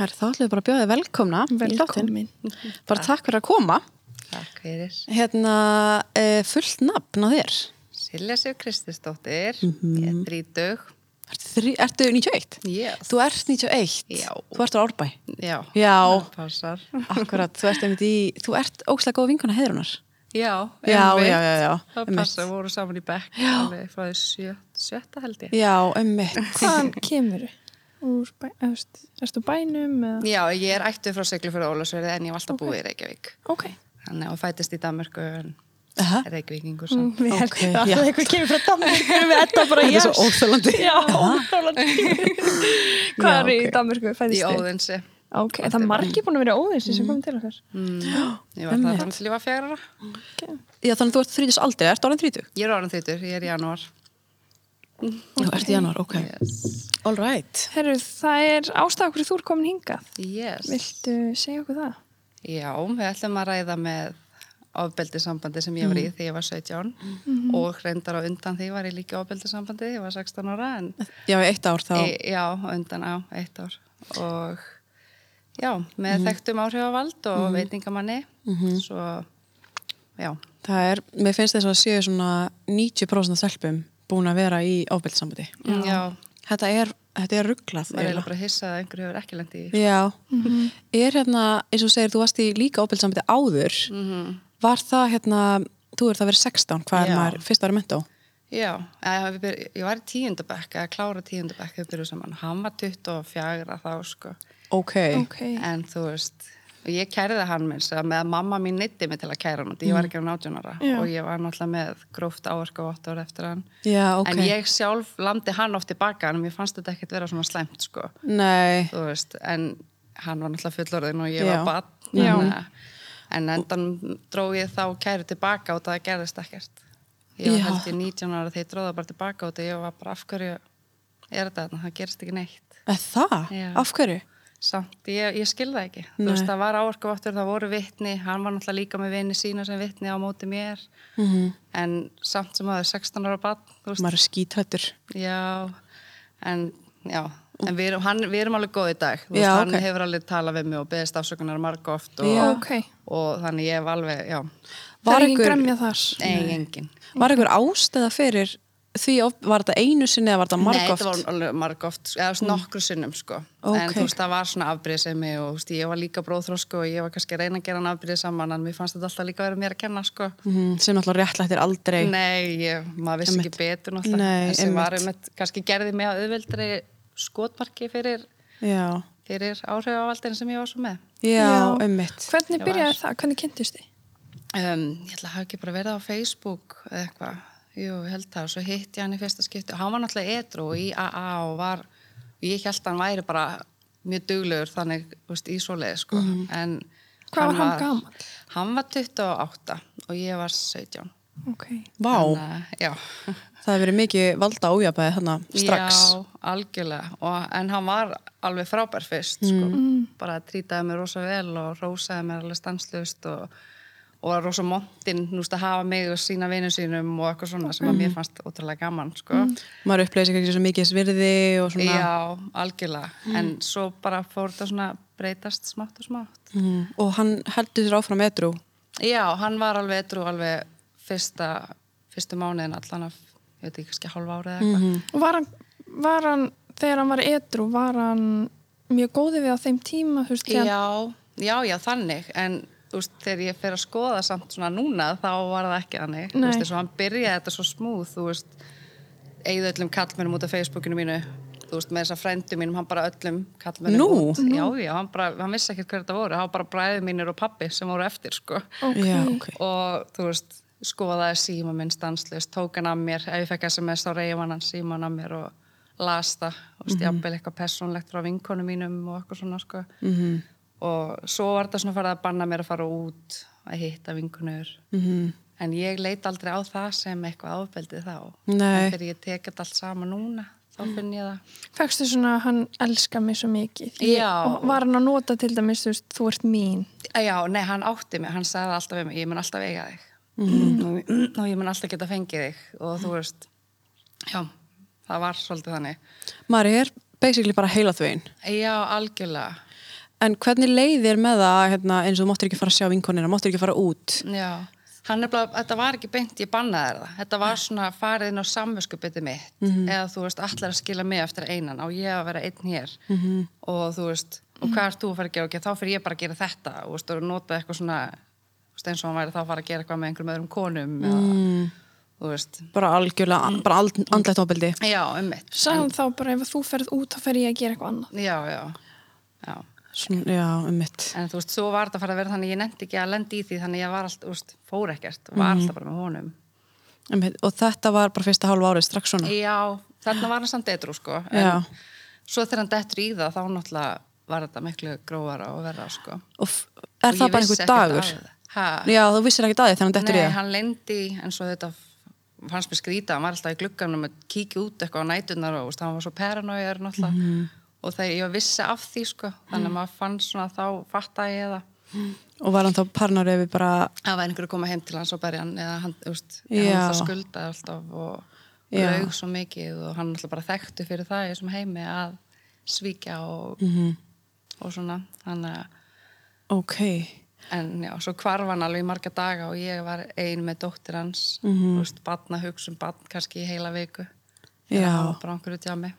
Her, þá ætlum við bara að bjóða þig velkomna. Velkomin. Bara takk fyrir að koma. Takk fyrir. Hérna, e, fullt nafn á þér. Silja Sif Kristisdóttir, Mhm. ég er þrítug. Ertu, þrí, ertu 91? Yes. Þú ert 91? Já. Þú ert á Árbæ? Já. Já. Passar. Akkurat, þú ert einmitt í, þú ert ógslag góð vinkona heiðrunar. Já, Já, einmitt. já, já, já, Það einmitt. passar, voru saman í bekk alveg frá því sjö, sjötta held ég. Já, einmitt. Hvaðan kemur þú? Úr bæ, efst, erstu bænum eða? Já, ég er ættuð frá Siglufjörðu og Ólasverði en ég hef alltaf búið í Reykjavík. Ok. Þannig að fættist í Danmörku en Aha. Reykjavíkingur Mm, samt. Við Ok, okay, já. alltaf eitthvað kemur frá Danmark við þetta bara Þetta er svo óþolandi. Já, óþólandi. Hvað er í ok. Danmarku Í fæðist þið? Óðinsi. Ok, það er margir búin að vera óðinsi sem komið til okkar. Mm. Ég var það þannig til ég var fjara. Já, þannig að þú ert 30 aldrei, ert orðin 30? Ég er orðin þrítug, ég er í janúar. Þú ert í januar, ok. Yes. All right. Herru, það er hverju þú er komin hingað. Yes. Viltu segja okkur það? Já, við ætlum að ræða með ofbeldissambandi sem ég var í Mm. þegar ég var 17 og reyndar á undan því var ég líka í ofbeldissambandi, ég var 16 ára en Já, eitt ár þá. e, já, undan á eitt ár og já, með Mhm. þekktum áhrifavald og veitingamanni svo, já Það er, mér finnst þess að séu svona 90% af stelpum búin að vera í já, Þetta er, þetta er rugglað. maður er eiginlega bara hissað að einhverju hefur ekki lendi í Já. Er hérna, eins og segir, þú varst í líka ofbeldssambandi áður. Mhm. Var það hérna, þú ert að vera 16, hvað er maður, fyrst ára mentó? Já, ég, ég var í tíundabekk eða klára saman hann var 24 þá sko Ok. Ok. En þú veist, ég kærði hann minn sem með að mamma mín neytti mig til að kæra hann ég var ekki á 18 ára. Já. og ég var náttúrulega með gróft áverka og 8 ára eftir hann. Já, ok. en ég sjálf landi hann oft tilbaka en mér fannst þetta ekkert vera svona slæmt sko, en hann var náttúrulega fullorðin og ég Já. var barn að- en endan dró ég þá kæru tilbaka og það gerðist ekkert. Ég var held ég 19 ára þegar ég dróða bara tilbaka og ég var bara af hverju er þetta þarna, það gerist ekki neitt. Það? Já. Samt, ég, ég skil það ekki Nei. þú veist, það var áorkaváttur, það voru vitni hann var náttúrulega líka með vini sína sem vitni á móti mér Mm en samt sem að það er 16 ára bann Maður er skítrættur. já en, já en við hann, við erum alveg góð í dag þú veist, Já, hann ok. hefur alveg talað við mig og beðist afsökunar marg oft og, Já. Ok. og þannig ég hef alveg, já Það Var er engin gremja þar. Nei, engin Var einhver ástæða fyrir því, of- var þetta einu sinni eða var þetta Nei, margóft? þetta var alveg margóft, eða svona nokkru sinnum sko. Ok. En þú veist, það var svona afbrýðsemi og veist, ég var líka bróðþrósku og ég var kannski að reyna að gera hann afbrýðið saman en mér fannst þetta alltaf líka að vera mér að kenna sko. Mhm, sem náttúrulega réttlættir aldrei. Nei, ég, maður vissi ekki betur náttúrulega. Nei, en sem var einmitt. einmitt, kannski gerði mig að auðveldri skotmarki fyrir, Já, fyrir áhrifavaldin sem ég var svo með. já, ummitt. Hvernig byrjaði var- það? Hvernig kynntist þið? Um, ég ætla jú, ég held það og svo hitti ég hann í fyrsta skipti og hann var náttúrulega edru og í AA og var og ég held að hann væri bara mjög duglegur þannig, þú veist, í svoleið sko. en Hvað var hann gamall? Hann var 28 og ég var 17 Ok. Vá, já, það hefur verið mikið valda ójabæði þarna strax. já, algjörlega og, en hann var alveg frábær fyrst sko. bara trýtaði mér rosa vel og rósaði mér alveg stanslust og, og var rosa montinn að hafa mig og sína vinnu sínum og eitthvað svona sem að mér fannst ótrúlega gaman sko. Maður upplegði sér ekki svo mikið svirði og svona. já, algjörlega en svo bara fór þetta svona breytast smátt og smátt Mhm. Og hann heldur sér áfram edru. já, hann var alveg etru alveg fyrsta, fyrstu mánuðin allan af, ég veit ekki, kannski hálfa árið eða eitthvað Og var hann, var hann, þegar hann var edru, var hann mjög góði við á þeim tíma, þú veist, Já, já, já, þannig en þú veist, þegar ég fer að skoða samt svona núna, þá var það ekki þannig þú veist, þess að hann byrjaði þetta svo smúð þú veist, eigðu öllum kallmennum út af Facebookinu mínu þú veist, með þess að frændu mínum, hann bara öllum kallmennum Nú? út já, já, hann, bara, hann vissi ekkert hver þetta voru hann bara bræði mínir og pappi sem voru eftir sko. Ok. Já, ok. og þú veist, skoðaði síma minn stanslust, tók hann að mér ef ég fekk SMS þá reyjum hann hann síman að mér og las það, þú veist, jafnvel eitthvað persónlegt frá vinkonu mínum og eitthvað svona sko. Mhm. Og svo var þetta svona farið að banna mér að fara út að hitta vinkunur Mhm. en ég leit aldrei á það sem eitthvað ábeldið þá en þegar ég tek þetta allt saman núna þá finn ég það fegstu svona, hann elska mig svo mikið. Ég-. Og var hann að nota til dæmis, þú þú ert mín. Já, nei, hann átti mig, hann sagði alltaf við mig, ég mun alltaf eiga þig Mhm. og, og ég mun alltaf geta fengið þig og þú veist, já, það var svolítið þannig. Maður er basically bara heila þvegin. Já, algjörlega. En hvernig leiðir með það hérna, eins og þú máttir ekki fara að sjá vinkonina, máttir ekki fara út? Já, hann er bara, þetta var ekki beint, ég bannaði það. Þetta var svona farið inn á samvöskupiti mitt eða þú veist, allar að skila mig eftir einan á ég að vera einn hér -hmm. og þú veist, og hvað ert þú að fara að gera? Okay, þá fyrir ég bara að gera þetta og, veist, og nota eitthvað svona, veist, eins og hann væri þá að fara að gera eitthvað með einhverjum öðrum konum eða, þú veist, Bara algjörlega, bara ald, andlegt ofbeldi. já, um mitt. Sagði þá bara ef þú ferð út þá fer ég að gera eitthvað annað. Já, já, já. Já, um mitt. En þú veist, svo var þetta að fara að vera þannig, ég nefndi ekki að lendi í því, þannig ég var alltaf, veist, fór ekkert, var alltaf bara með honum. Um, og þetta var bara fyrsta hálfa árið strax svona. Já, þarna var hann samt etru sko Já. en svo þegar hann dettur í það þá náttúrulega var þetta miklu grófara og verra sko Og er Og það ég bara einhver dagur? Já, þú vissir ekki þegar hann dettur í Nei, hann lendi en svo þetta fannst mér skrýta, hann var alltaf í glugganum að kíkja út eitthvað á nætunar og hann var svo paranoiður náttúrulega Mhm. Og þegar ég vissi af því sko þannig að maður fann svona þá fattaði ég það Og var hann þá parnárið við bara, það var einhver að koma heim til hans og berja hann eða hann, Já. hann skuldaði alltaf og Já. laug svo mikið og hann alltaf bara þekktu fyrir það í þessum heimi að svíkja og, Mhm. og svona þannig að ok, en já, svo hvarf hann alveg í marga daga og ég var ein með dóttir hans Mhm. þú veist, batna hugsa um batn kannski í heila viku Já. það var bara einhverju djami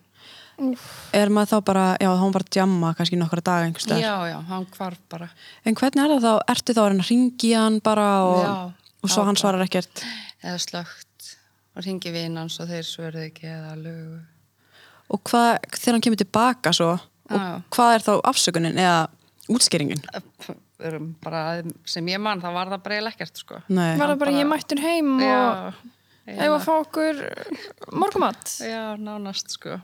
er maður þá bara, já, þá var að djamma kannski nokkra daga einhverstaðar. já, já, hann hvarf bara En hvernig er það þá, ertu þá að ringi hann bara og, Já, og svo hann bara. svarar ekkert? eða slögt og ringi vinn hans og þeir svörðu ekki eða lögu Og hvað, þegar hann kemur tilbaka svo, og Já. hvað er þá afsökunin eða útskýringin? bara sem ég mann, það var það bara ekkert sko. Nei. Var það bara ég mættur heim og já, ef að fá okkur morgumat? já, nánast sko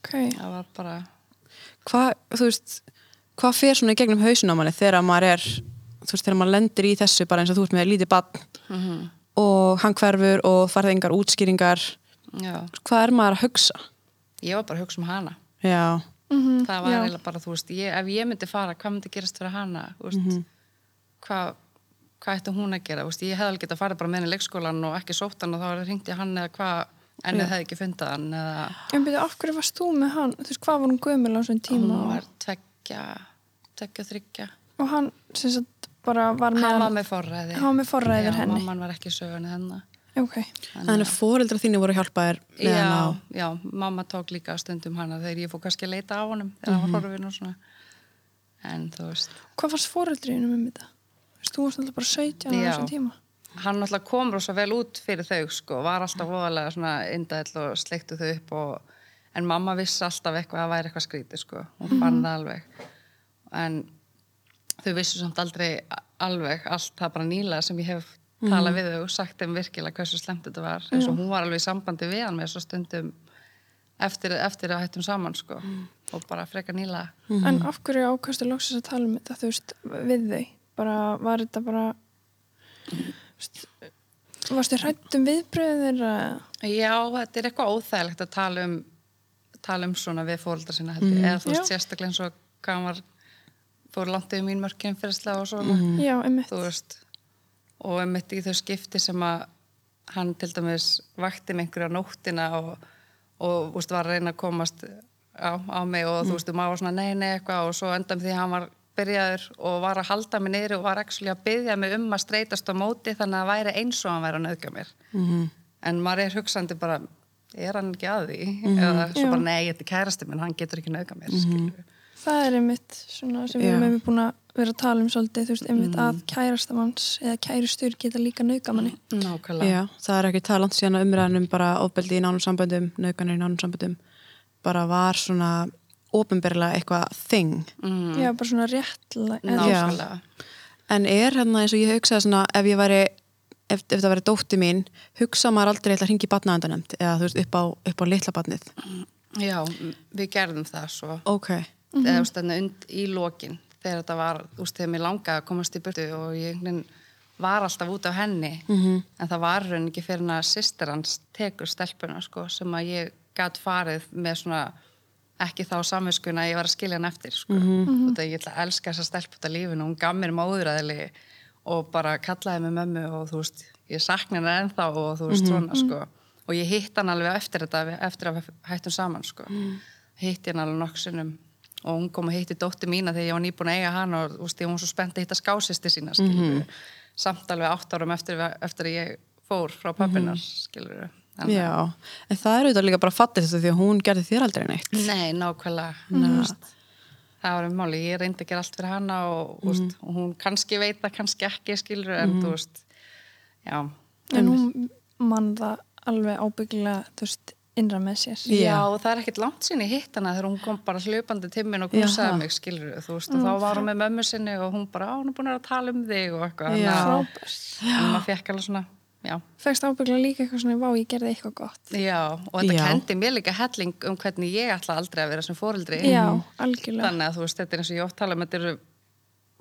Ok, það var bara Hvað, þú veist, hvað fer svona í gegnum hausin á manni þegar maður er, þú veist, þegar maður lendir í þessu bara eins og þú ert með lítið bann Mhm. og hann hverfur og farið engar útskýringar. já, Hvað er maður að hugsa? ég var bara að hugsa um hana Já, Mhm, það var eiginlega bara, þú veist, ég, ef ég myndi fara hvað myndi gerast fyrir hana þú veist, Mhm. hvað hvað ætti hún að gera, veist, ég hefði alveg getað að fara bara með henni í leikskólan og ekki sótt hann og þá í hann eða hvað ennið hefði ekki fundað hann eða En byrju, hverju varst þú með hann? Þú veist, hvað var hún gömul á þessum tíma? hún var tveggja tveggja, þryggja Og hann, sem sagt, bara var með hann var með forræði. Hann var með forræði yfir Já, henni. mamman var ekki í sögunni hennar Ok, þannig að fóreldra þínu voru að hjálpa þér með hann á. já, já, mamma tók líka stundum hana þegar ég fór kannski að leita á honum þegar hann var horfinn og svona. En þú veist. Hvað fannst fóreldriðinu þetta? Þú veist, þú varst alltaf bara 17 á Já. þessum tíma. hann náttúrulega kom rosa vel út fyrir þau sko, var alltaf voðalega svona indæll og sleiktu þau upp og, en mamma vissi alltaf eitthvað að væri eitthvað skrítið sko, hún fann það alveg en þau vissu samt aldrei alveg allt það bara nýlega sem ég hef talað við þau og sagt þeim virkilega hversu slemt þetta var eins og hún var alveg í sambandi við hann með svo stundum eftir, eftir að hættum saman sko og bara frekar nýlega En af hverju ákastu loksins að tala um þetta, þú veist, við þau? Bara, var þetta bara, veist, varstu hrætt um viðbröðir? Já, þetta er eitthvað óþægilegt að tala um tala um svona við fóreldra sinna ég, eða þú veist Já. sérstaklega eins og hvað var fór langt yfir mín mörkjum fyrirstlega og svona Já, einmitt. þú veist og einmitt í þau skipti sem að hann til dæmis vakti með einhverja nóttina og, og úst, var að reyna að komast á, á mig og þú veist, maður var svona nei, nei, eitthvað og svo endan því hann var byrjaður og var að halda mig niður og var actually að byggja mig um að streytast á móti þannig að það væri eins og hann væri að nauðga mér. -hmm. en maður er hugsandi bara er hann ekki að því? Eða svo Já. bara nei, þetta er kærasti minn, hann getur ekki nauðga mér mm Það er einmitt svona sem við einmitt búin að vera að tala um svolítið, þú veist, einmitt að kærastamanns eða kærustur geta líka nauka manni. nákvæmlega. Já, það er ekki talant síðan að umræðanum bara ofbeldi í nánum samböndum, naukanir í nánum samböndum bara var svona ofinberlega eitthvað þing mm. Já, bara svona réttlega. en er hérna eins og ég hugsaði svona ef ég væri, ef, ef það væri dótti mín hugsa maður aldrei eitthvað að ringi batnaðandanemt eða þú veist upp á, upp á litla batnið Já, við gerðum það svo ok, eða þú veist þannig und í lokin þegar þetta var, þú veist, þegar mér langaði að komast í burtu og ég var alltaf út af henni -hmm. en það var raun ekki fyrir hann að sýstir hans tekur stelpuna sko sem að ég gat farið með svona ekki þá samvinskuna að ég var að skilja hann eftir sko. og það ég ætla að elska þessa stelp út af lífinu, hún gaf mér móðuræðili og bara kallaði mig mömmu og þú veist, ég sakna hennar ennþá og þú veist svona sko. Og ég hitt hann alveg eftir þetta eftir að hættum saman sko. Hitt hann alveg nokk sinnum og hún kom og hitti dótti mína þegar ég var nýbúin að eiga hann og þú veist, ég var svo spennt að hitta skásisti sína skilur samt alveg átt árum eftir, eftir að ég fór frá pappinar skilur Já, en það er auðvitað líka bara fattið þetta því að hún gerði þér aldrei neitt. Nei, nákvæmlega. Þú veist, það var um máli, ég reyndi að gera allt fyrir hana og, mm. veist, og hún kannski veit það, kannski ekki skilur en þú veist já, En hún mann það alveg ábyggilega, þú veist, innra með sér. Já, það er ekkert langt sinni hitt hana þegar hún kom bara hljöpandi til minn og knúsaði mig, skilur þú veist, og þá var hún með mömmu sinni og hún bara, á, hún er búin að tala um þig og eitthvað, Já. þannig Frábært. að Fegst ábyggilega líka eitthvað svona, vá, ég gerði eitthvað gott. já, og þetta Já. kendi mér líka helling um hvernig ég ætla aldrei að vera sem fóreldri, Já, algjörlega. þannig að þú veist, þetta er eins og ég oft tala um, þetta eru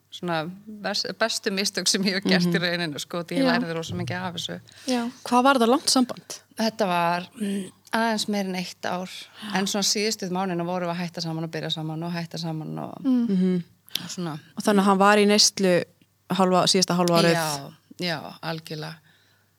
svona best, bestu mistök sem ég hef gert í rauninu, sko, því ég Já. lærði rosa mikið af þessu. Já, Hvað var það langt samband? Þetta var mm, aðeins meir en eitt ár en svona síðustuð mánina voru við að hætta saman og byrja saman og hætta saman og, og svona Og þannig að hann var í neyslu halva, síðasta halva árið já, já, algjörlega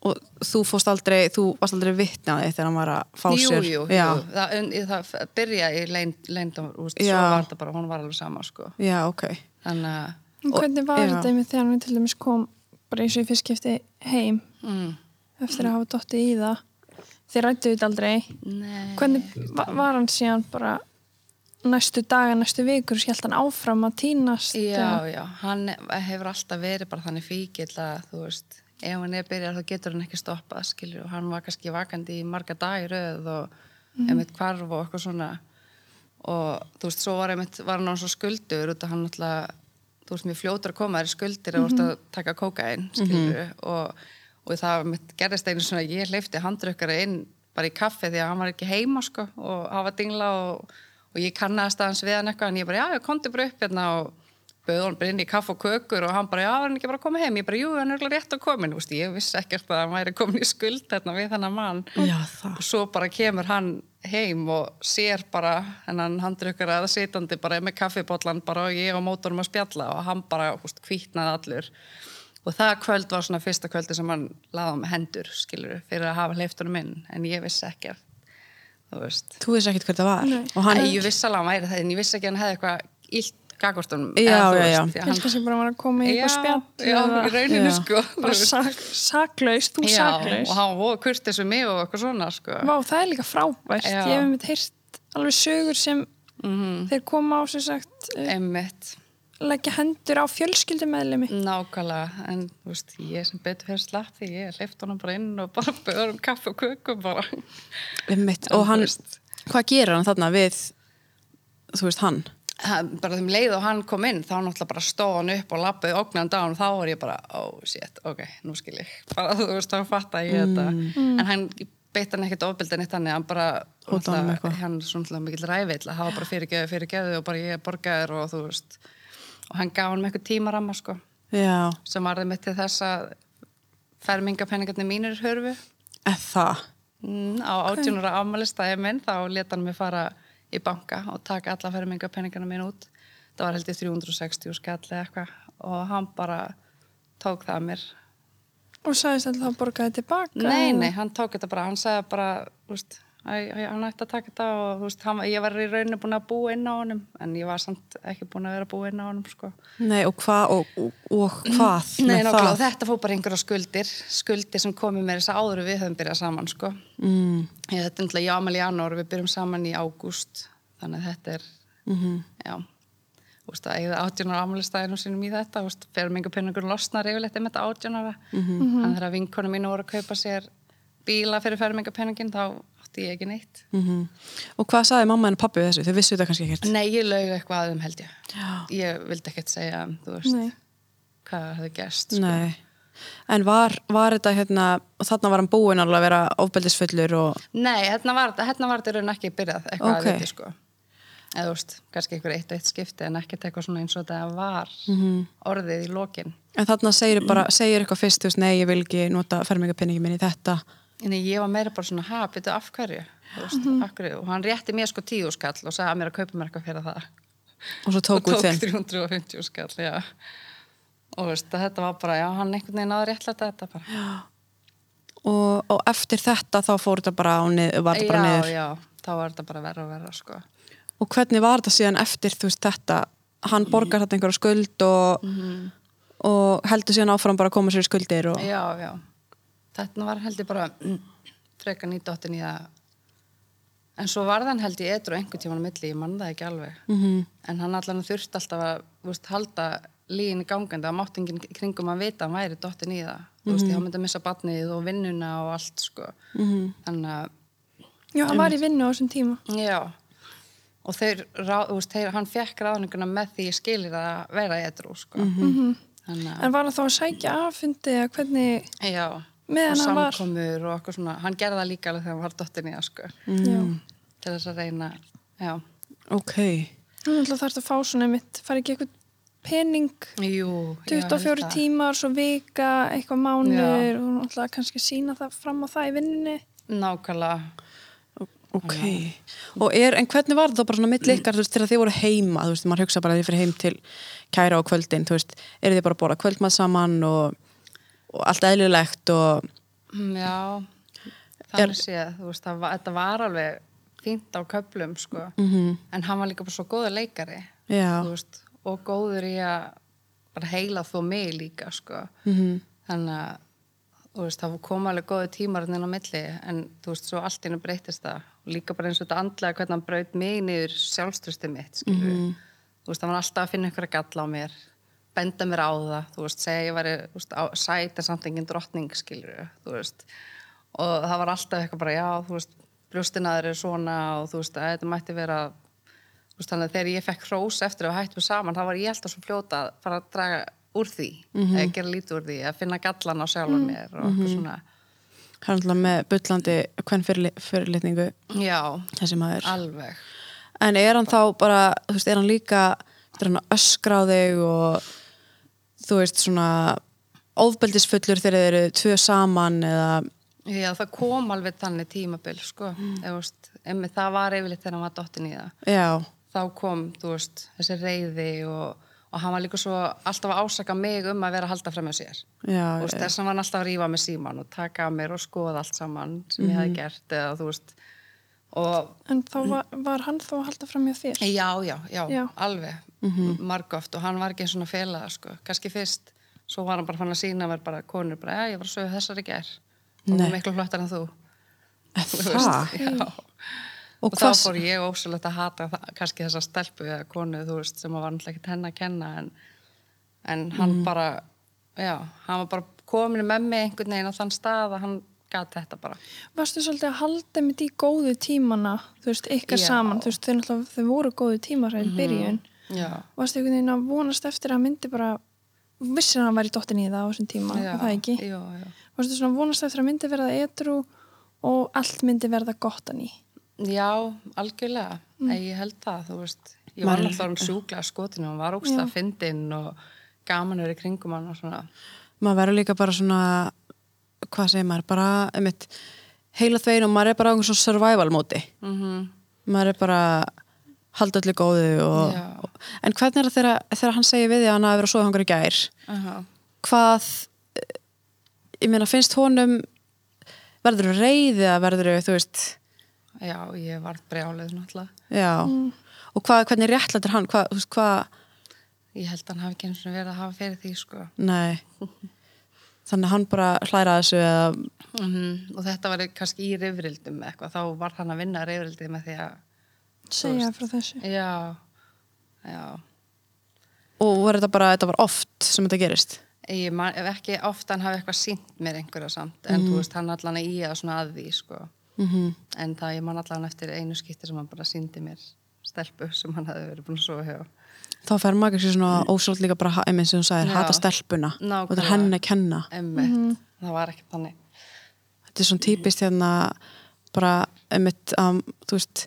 og þú fórst aldrei, þú varst aldrei vitnaði þegar hann var að fá Jú, sér jú, já, jú, það, en, það byrja í leyndam, úst, Já. svo var þetta bara, hún var alveg sama sko. já, ok þannig að Og- hvernig var já. þetta með þegar hann til dæmis kom bara eins og í fyrst skipti heim mm, eftir að hafa dottið í það. Þið rættu þetta aldrei. nei, Hvernig va var hann síðan bara næstu daga, næstu vikur, skjált hann áfram að týnast? Já, já, hann hefur alltaf verið bara þannig fíkill að þú veist, ef hann er byrjar þá getur hann ekki stoppað, skilur, og hann var kannski vakandi í marga dagi röð og einmitt hvarf og eitthvað svona. Og þú veist, svo var einmitt, var hann á svo skuldur út af hann alltaf, þú veist, mér fljótur að koma þér skuldir og mm að taka kókain, skilur, og, og það einmitt, gerðist einu svona, ég hleyfti handrökkara inn bara í kaffi því að hann var ekki heima, sko, og hafa dingla og, og ég kannaðist aðeins við hann eitthvað en ég bara, já, ég komti bara upp hérna og bauð hann bara inn í kaff og kökur og hann bara, já, hann ekki bara að koma heim? Ég bara, jú, hann er örugglega rétt að komin, Úst, ég vissi ekkert að hann væri komin í skuld hérna við þennan mann. já, það Og svo bara kemur hann heim og sér bara hennan handrökkar eða sitandi bara með kaffibotlan bara og ég á mótorum að spjalla og hann bara húst, hvítnaði allur. Og það kvöld var svona fyrsta kvöldi sem hann laði með hendur, skilur, fyrir að hafa hleyftunum inn, en ég vissi ekkert, þú veist. þú veist ekkert hver það var Nei. og hann, Æ, ég vissi alveg að hann væri það, en ég vissi ekki að hann hefði eitthvað illt já. Helst kannski bara var að koma í eitthvað spjall. Já, í rauninu Já. sko. Bara sak, saklaus, þú Já, saklaus. og hann kurtis við mig og eitthvað svona sko. Vá, það er líka frábært. Já. Ég hef einmitt heyrt alveg sögur sem Mhm. þeir koma á sem sagt eh, Einmitt, leggja hendur á fjölskyldumeðlimi. nákvæmlega, en þú veist, ég sem betur fyrir slapp því ég hleyft honum bara inn og bara böður um kaffe og kökum bara. einmitt, En og hann, hvað gerir hann þarna við þú veist hann Hann- bara þeim leið og hann kom inn þá náttúrulega bara stóð hann upp og lappaði ógnandi á hann og þá var ég bara, oh shit, ok, nú skil ég. Bara þú veist, þá fatt að ég þetta. En hann beitt hann ekkert ofbildin eitt þannig. Hann bara, hann er svona mikill rævill að hafa bara fyrirgeðu, fyrirgeðu og bara ég borgaður og þú veist. Og hann gaf hann með eitthvað tímaramma sko já, sem varði mitt til þess að fermingapenningarnir mínir hörfu. Eða það? Mm, á átjónura afmælistæði minn þá leta hann mig fara í banka og taka alla fermingapenningarna mín út það var held ég 360 skall eða eitthvað og hann bara tók það að mér Og sagðist alltaf að borgaði tilbaka. nei, nei, hann tók þetta bara, hann sagði bara þú veist, hann ætti að taka þetta og veist, hann, ég var í rauninu búin að búa inn á honum en ég var samt ekki búin að vera að búa inn á honum sko. nei, og hvað og, og, og hvað Nei, með nákvæmlega, og það? þetta fór bara einhverja skuldir skuldir sem komið mér þess að áður við höfum byrjað saman sko. mm, Ég, þetta er náttúrulega ég ámæli í janúar við byrjum saman í ágúst þannig að þetta er mhm, já, þú veist að eigða átjónar ámælistæðinu sínum í þetta, fyrir mingur penningur losnar yfirleitt um þetta átjónara mhm. þannig þegar vinkonu mínu voru að kaupa sér bíla fyrir fermingapenningin þá átti ég ekki neitt mhm. og hvað sagði mamma en pappi þessu, þau vissu þetta kannski ekkert Nei, ég laug eitthvað að þeim held ég Já. ég vildi ekkert segja, þú veist Nei. hvað hefði gerst sko. nei en var, var þetta hérna þarna var hann búinn að vera ofbeldisfullur og Nei, hérna var þetta hérna þetta ekki byrjað eitthvað Ok. að viti sko eða þú veist, kannski einhver eitt og eitt skipti en ekkert eitthvað svona eins og þetta var Mhm. orðið í lokin en þarna segir bara, segir eitthvað fyrst þú veist, nei, ég vil ekki nota fermingapenningi minn í þetta en ég var meira bara svona, ha, byrju af hverju? Veist, af hverju, og hann rétti mér sko tíu skall og sagði að mér að kaupa mér eitthvað fyrir það. Og svo og tók út tók þinn 350 skall, já. Og veist, þetta var bara, já, hann einhvern veginn náður réttlæta þetta bara. Og, og eftir þetta þá fór þetta bara á nið, var þetta bara já, niður? já, þá var þetta bara verra og verra sko. Og hvernig var þetta síðan eftir þú veist þetta, hann borgar þetta einhverja skuld og, og heldur síðan áfram bara að koma sér skuldir og, já, já þetta var held ég bara mm, freka nýdóttin í það en svo var þann held ég edru einhvern tíman á milli, ég mann það ekki alveg. -hmm. en hann allan þurft alltaf að veist, halda líginni gangandi að máttingin kringum að vita að hann væri dóttin í það. Þú veist, ég hann myndi að missa batnið og vinnuna og allt sko. -hmm. þannig að Já, hann var í vinnu á þessum tíma. Já, og þeir, rá, þú veist, þeir, hann fekk ráðninguna með því ég skilir að vera edru, sko. Þannig að, En var hann þá að sækja affundi eða hvernig, já, Meðan og hann var- samkomur og okkur svona, hann gerði það líka alveg þegar hann var dottin í það, sko, já. til þess að reyna, já. ok. Hún ætla þarf að fá svona mitt, fari ekki eitthvað pening, Jú, já, ég 24 held það. tímar, svo vika, eitthvað mánuður og hún ætla kannski að sína það fram á það í vinnunni. Nákvæmlega, ok, og er, en hvernig var þetta bara svona milli ykkar, þú veist, þegar þið voru heima þú veist, maður hugsa bara að þið fyrir heim til kæra á kvöldin, þú veist, eru þið bara að bóra kvöldmað saman og, og allt eðlilegt og Mm, já, þannig séð, þú veist, það þetta var alveg fínt á köplum, sko, -hmm. en hann var líka bara svo góður leikari, veist, og góður í að bara heila þó mig líka sko. Mhm. þannig að veist, það kom alveg góðu tímar inn á milli en þú veist, svo allt innu breytist það og líka bara eins og þetta andlega hvernig hann braut mig niður sjálfströsti mitt skilur Mhm. þú veist, hann var alltaf að finna einhverja galla á mér benda mér á það, þú veist, segja ég á, sæt en samt engin drottning skilur þú veist. Og það var alltaf eitthvað bara, já, þú veist brjóstinaður er svona og þú veist, þetta mætti vera þú veist, þannig að þegar ég fekk hrós eftir að við hættum saman, þá var ég alltaf svo fljóta að fara að draga úr því eða gera lítið úr því, að finna gallan á sjálfa mér og eitthvað svona. Hann er alltaf með bullandi hvern fyrirlitningu. Þessi maður. Alveg. En er hann þá bara, þú veist, er hann líka er hann öskra á þig og þú veist, svona ofbeldisfullur þegar þeir eru tvö saman eða, já, það kom alveg þannig tímabil sko, eða, þú veist, emmi, það var yfirleitt þegar hann var dottin í það. Já, þá kom, þú veist, þessi reyði og, og hann var líka svo alltaf að ásaka mig um að vera að halda frem með sér. Þess að hann var alltaf að rífa með síman og taka að mér og skoða allt saman sem ég hefði gert eða þú veist En þá var, var hann þá að halda fram hjá þér? já, já, já, Já. alveg mm margóft og hann var ekki eins og fela það sko, kannski fyrst svo var hann bara fann að sína mér bara konur bara, já, ég var að sögja þessari gær. Og hún er miklu flottar en þú. Það? já. og og þá hvað, fór ég ósvöld að hata það, kannski þessa stelpu eða konu, þú veist, sem var náttúrulega ekki henn að kenna en, en hann bara, já, hann var bara komin með mig einhvern veginn á þann stað að hann gat þetta bara. Varstu svolítið að halda mitt í góðu tímana, þú veist, ykkar Já. saman, þú veist, þau, náttúrulega- þau voru góðu tímar hér í byrjun. Já, Varstu einhvern veginn að vonast eftir að myndi bara, vissir hann að hann væri dottin í það á þessum tíma, já, var það ekki? Já, já. Varstu svona að vonast eftir að myndi verða edru og allt myndi verða gott hann í? Já, algjörlega, mm. ég held það, þú veist, ég var náttúrulega um sjúkla skotinu, hann var ógst að fyndinn og gaman verið í kringum hann og svona. maður verður líka bara svona hvað segir maður, bara einmitt, heila þvein og maður er bara á einhvern svona survival móti. Mm maður er bara halda öllu góðu og, og, en hvernig er það þegar, þegar hann segir við því að hann hafi verið að sofa hangar í gær? -huh. hvað eh, ég meina finnst honum verður þú reyði að verður þú veist? Já, ég var brjálið náttúrulega. já. Og hvað, hvernig réttlættir hann? Hvað, hvað, Ég held að hann hafi ekki eins og verið að hafa fyrir því, sko. nei þannig að hann bara hlæra þessu eða, Mm Og þetta var kannski í rifrildum eitthvað, þá var hann að vinna rifrildið með því að, Segja frá þessu. já, já, og var þetta bara, þetta var oft sem þetta gerist ég man, ekki ofta hann hafi eitthvað sínt mér einhverja samt, en þú veist, hann allan í að svona að því, sko. mm En það ég man allan eftir einu skipti sem hann bara síndi mér stelpu sem hann hefði verið búin að sofa hjá. Þá fer maður ekki svona ósótt líka bara, einmitt sem þú sagðir, Já. hata stelpuna. Og þetta er henni að kenna. Emmitt, það var ekki þannig. þetta er svona típist hérna bara einmitt að þú veist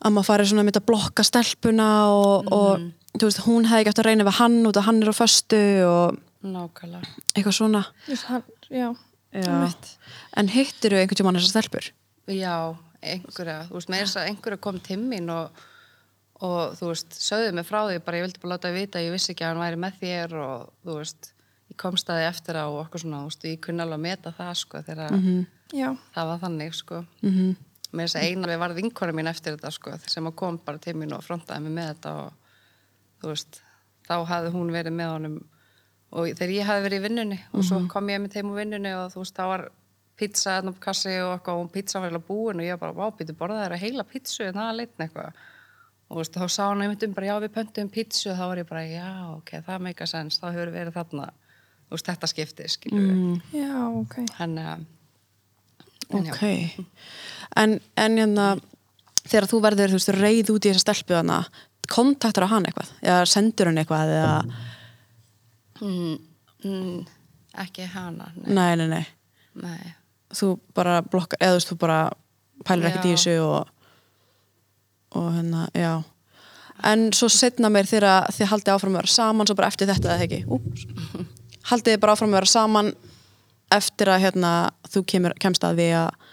að maður fari svona einmitt að blokka stelpuna og, og þú veist, hún hefði eftir að reyna við hann út að hann er á föstu og Nákvæmlega. eitthvað svona. Veist, hann, já, Já. en hittir þú einhvern tímann þessar stelpur? Já, einhverja, þú veist, með þess að einhverja kom til mín og, og þú veist, sögðu mig frá því, bara ég vildi bara láta að vita, ég vissi ekki að hann væri með þér og þú veist, ég kom staði eftir á og okkur svona, þú veist, ég kunni alveg að meta það, sko, þegar Já, það var þannig, sko. mm með þess að eina við varð vinkona mín eftir þetta sko, sem að kom bara til mín og frontaði mig með þetta og þú veist, þá hafði hún verið með honum og þegar ég hafði verið í vinnunni og svo kom ég með þeim úr vinnunni og þú veist, þá var pizza upp kassi og eitthvað og pizza var heila búin og ég bara, vá, býtu borðað þeirra heila pizzu en það leitn eitthvað og veist, þá sá hann einmitt um bara, já, við pöntum pizzu og þá var ég bara, já, ok, það meika sens þá hefur verið þarna, veist, þetta skipti skilur við, Já, ok. hann en já. ok. En, en hérna þegar þú verður, þú veist, reið út í þessa stelpu hana, kontaktar á hann eitthvað? Eða sendur hann eitthvað eða, mm, mm, ekki hana nei, nei, nei, nei. Nei. þú bara blokkar, eða þú veist, þú bara pælir ekkert í þessu og og hérna, já. En svo setna meir þegar þið haldið áfram að vera saman svo bara eftir þetta eða ekki? Úps. haldið bara áfram að vera saman eftir að hérna þú kemur, kemst að því að,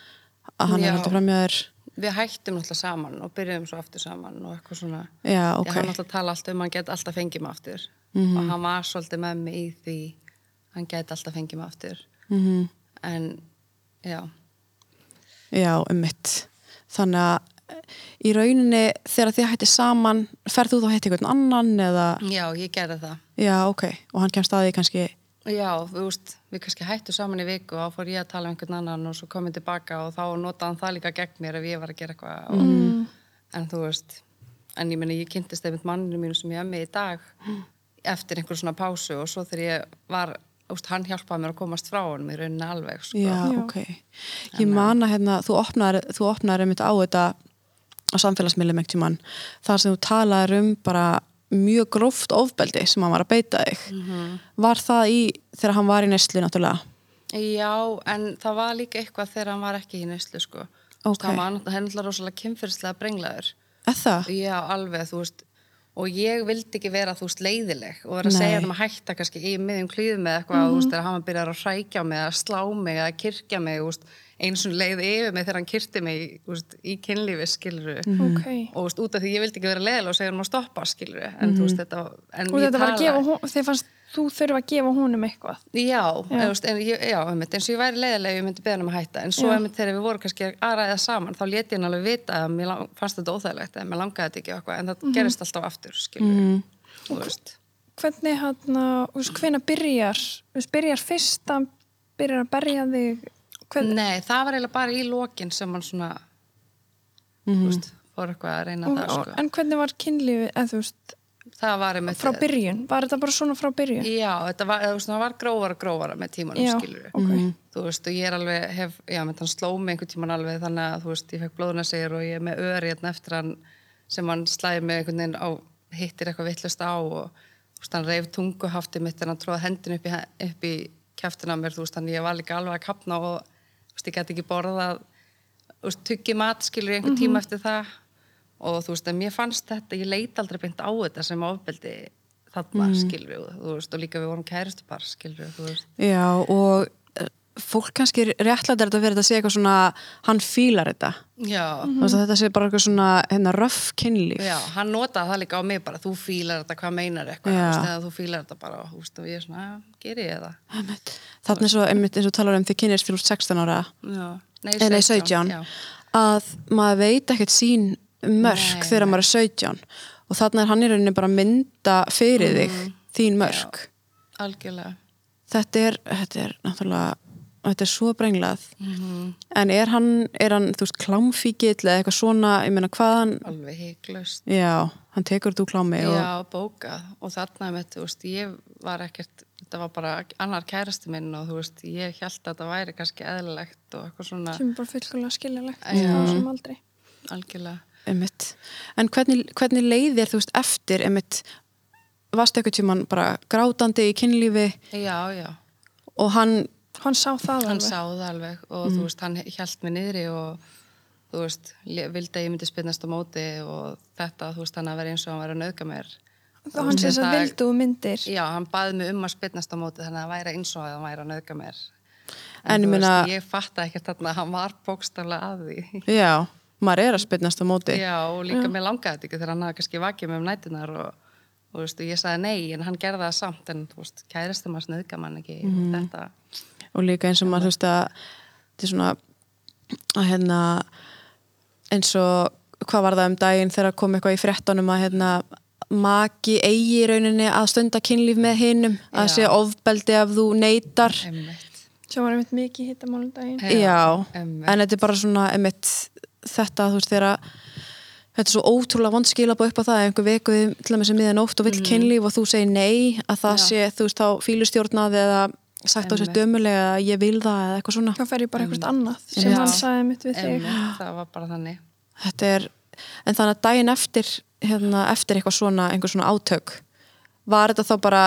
að hann Já. er haldið fram hjá þér? Við hættum náttúrulega saman og byrjuðum svo aftur saman og eitthvað svona. Já, ég ok, hann náttúrulega tala alltaf um að hann geti alltaf fengið mig aftur. Mhm. og hann var svolítið með mig í því hann geti alltaf fengið mig aftur. Mm en já, já, um mitt þannig að í rauninni þegar þið hættið saman ferð þú þá hættið einhvern annan eða, já, ég gerði það. Já, ok. Og hann kemst að því kannski? Já, þú veist, við kannski hættu saman í viku og þá fór ég að tala um einhvern annan og svo kom ég tilbaka og þá notaði hann það líka gegn mér ef ég var að gera eitthvað og, en þú veist, en ég meni ég kynntist einmitt manninu mínu sem ég er með í dag eftir einhver svona pásu og svo þegar ég var, veist, hann hjálpaði mér að komast frá honum í rauninni alveg sko. Já, ok. Ég man að hérna, þú opnar einmitt á þetta á samfélagsmiðlum ekkert tímann þar sem þú talaðir um bara mjög gróft ofbeldi sem hann var að beita þig. Var það í, þegar hann var í neyslu náttúrulega? Já, en það var líka eitthvað þegar hann var ekki í neyslu sko. Þú veist, Ok. hann var hennilega rosalega kynfyrslega brenglaður Eða það? Já, alveg, þú veist og ég vildi ekki vera, þú veist, leiðileg og vera að Nei. segja hann að hætta kannski í miðjum klíðum með eitthvað, þú veist, þegar hann byrjar að hrækja mig að slá mig, að kirkja mig, þú veist eins og leið yfir mig þegar hann kyrti mig veist, í kynlífi, skilur Ok. og þú veist, út af því ég vildi ekki vera leiðileg og segja hann að stoppa, skilur en þú veist, þetta en Og þetta var að gefa hún, þið fannst þú þurfa að gefa honum eitthvað. Já, já. En, ég, já einmitt, eins og ég væri leiðilega ég myndi beða hann um að hætta. En svo einmitt þegar við vorum kannski að ræða saman þá leti hann alveg vita að mér lang- fannst þetta óþægilegt en mér langaði þetta ekki og eitthvað en það gerist alltaf aftur skilur þú veist. Hvernig hann, hvenær byrjar, byrjar fyrst að byrjar að berja þig, hvern, Nei, það var eiginlega bara í lokin sem hann svona þú veist, fór eitthvað að reyna og, það sko. en hvernig var kynlífið, eða þú veist, það var einmitt frá byrjun, var þetta bara svona frá byrjun? Já, þetta var, veist, var grófara grófara með tímanum Já, skilur ok. þú veist, og ég er alveg hef, já, menn hann sló mig einhvern tíman alveg þannig að þú veist, ég fekk blóðunasegir og ég er með öri hérna eftir hann sem hann slæði mig einhvern veginn á hittir eitthvað vittlust á og þú veist, hann reif tunguhafti mitt en hann tróði hendin upp í, upp í kjaftina á mér, þú veist, þannig ég var líka alveg að kapna og veist, ég gæti ekki borðað tuggi mat skilur í einhvern Mhm. tíma eftir það og þú veist, en mér fannst þetta, ég leit aldrei beint á þetta sem ofbeldi þarna, mm. skilur þú veist, og líka við vorum kæristupar, skilur veist Já, og fólk kannski réttlætt er þetta þetta að segja eitthvað svona hann fílar þetta. Mm. Þetta sé bara eitthvað svona hérna röff kynlíf. já, hann notaði það líka á mig bara, þú fílar þetta, hvað meinar eitthvað, eða þú fílar þetta bara, veist, og ég er svona, já, ger ég það. Þannig svo, einmitt eins og talar um þið kynist fyrir 16 ára. Já, nei, Eh, nei, 17 já. að maður veit ekkert sín mörk Nei, þegar maður er 17 og þannig er hann í rauninni bara mynda fyrir þig Mhm. þín mörk. Algjörlega. Þetta er, þetta er náttúrulega þetta er svo brenglað. Mhm. en er hann, er hann, þú veist, klámfíkill eða eitthvað svona, ég meina hvað hann Alveg heiklaust já, hann tekur þú klámi og, Já, bókað. Og þarna með, þú veist, ég var ekkert þetta var bara annar kærasti minn og þú veist, ég held að þetta væri kannski eðlilegt og eitthvað svona sem er bara fullkomlega skiljalegt þessum aldrei. algjörlega. Einmitt, en hvernig, hvernig leiðir þú veist eftir, einmitt varstu eitthvað tímann bara grátandi í kynlífi? Já, já, og hann Hann sá það hann alveg. sá það alveg og þú veist, hann hjælt mig niðri og þú veist, vildi að ég myndi spinnast á móti og þetta, þú veist, hann að vera eins og hann væri að nauðga mér. Þá hann sem það- að vildu og myndir. Já, hann baði mig um að spinnast á móti þannig að væri eins og að hann væri að nauðga mér. En meina- veist, ég fatta ekkert þarna að hann var bókstaflega að því. Já, maður er að spynnast á móti. Já, og líka mér langaði þetta ekki þegar hann hafði kannski vakið mig um nætunar og, og veist, og ég sagði nei, en hann gerði það samt en kæristum að snöðga mann ekki og þetta, og líka eins og maður þú veist að þetta er svona að hérna eins og hvað var það um daginn þegar kom eitthvað í fréttunum að hérna, maki eigi í rauninni að stunda kynlíf með hinum að sé ofbeldi ef þú neytar Einmitt. sem var einmitt mikið hittamálum daginn Já, Já, einmitt. en þetta er bara svona einmitt, þetta, þú veist, þegar þetta er svo ótrúlega vond skilabóð upp á það ef einhver vekuði til dæmis sem miðan ótt og vill kynlíf og þú segir nei, að það. Já. sé, þú veist, þá fílustjórnað eða sagt á sér dömulega að ég vil það eða eitthvað svona. þá fer ég bara eitthvað annað sem Já. hann sagði mitt við þig það var bara þannig Þetta er, en þannig að daginn eftir, hérna, eftir eitthvað svona, einhver svona átök, var þetta þá bara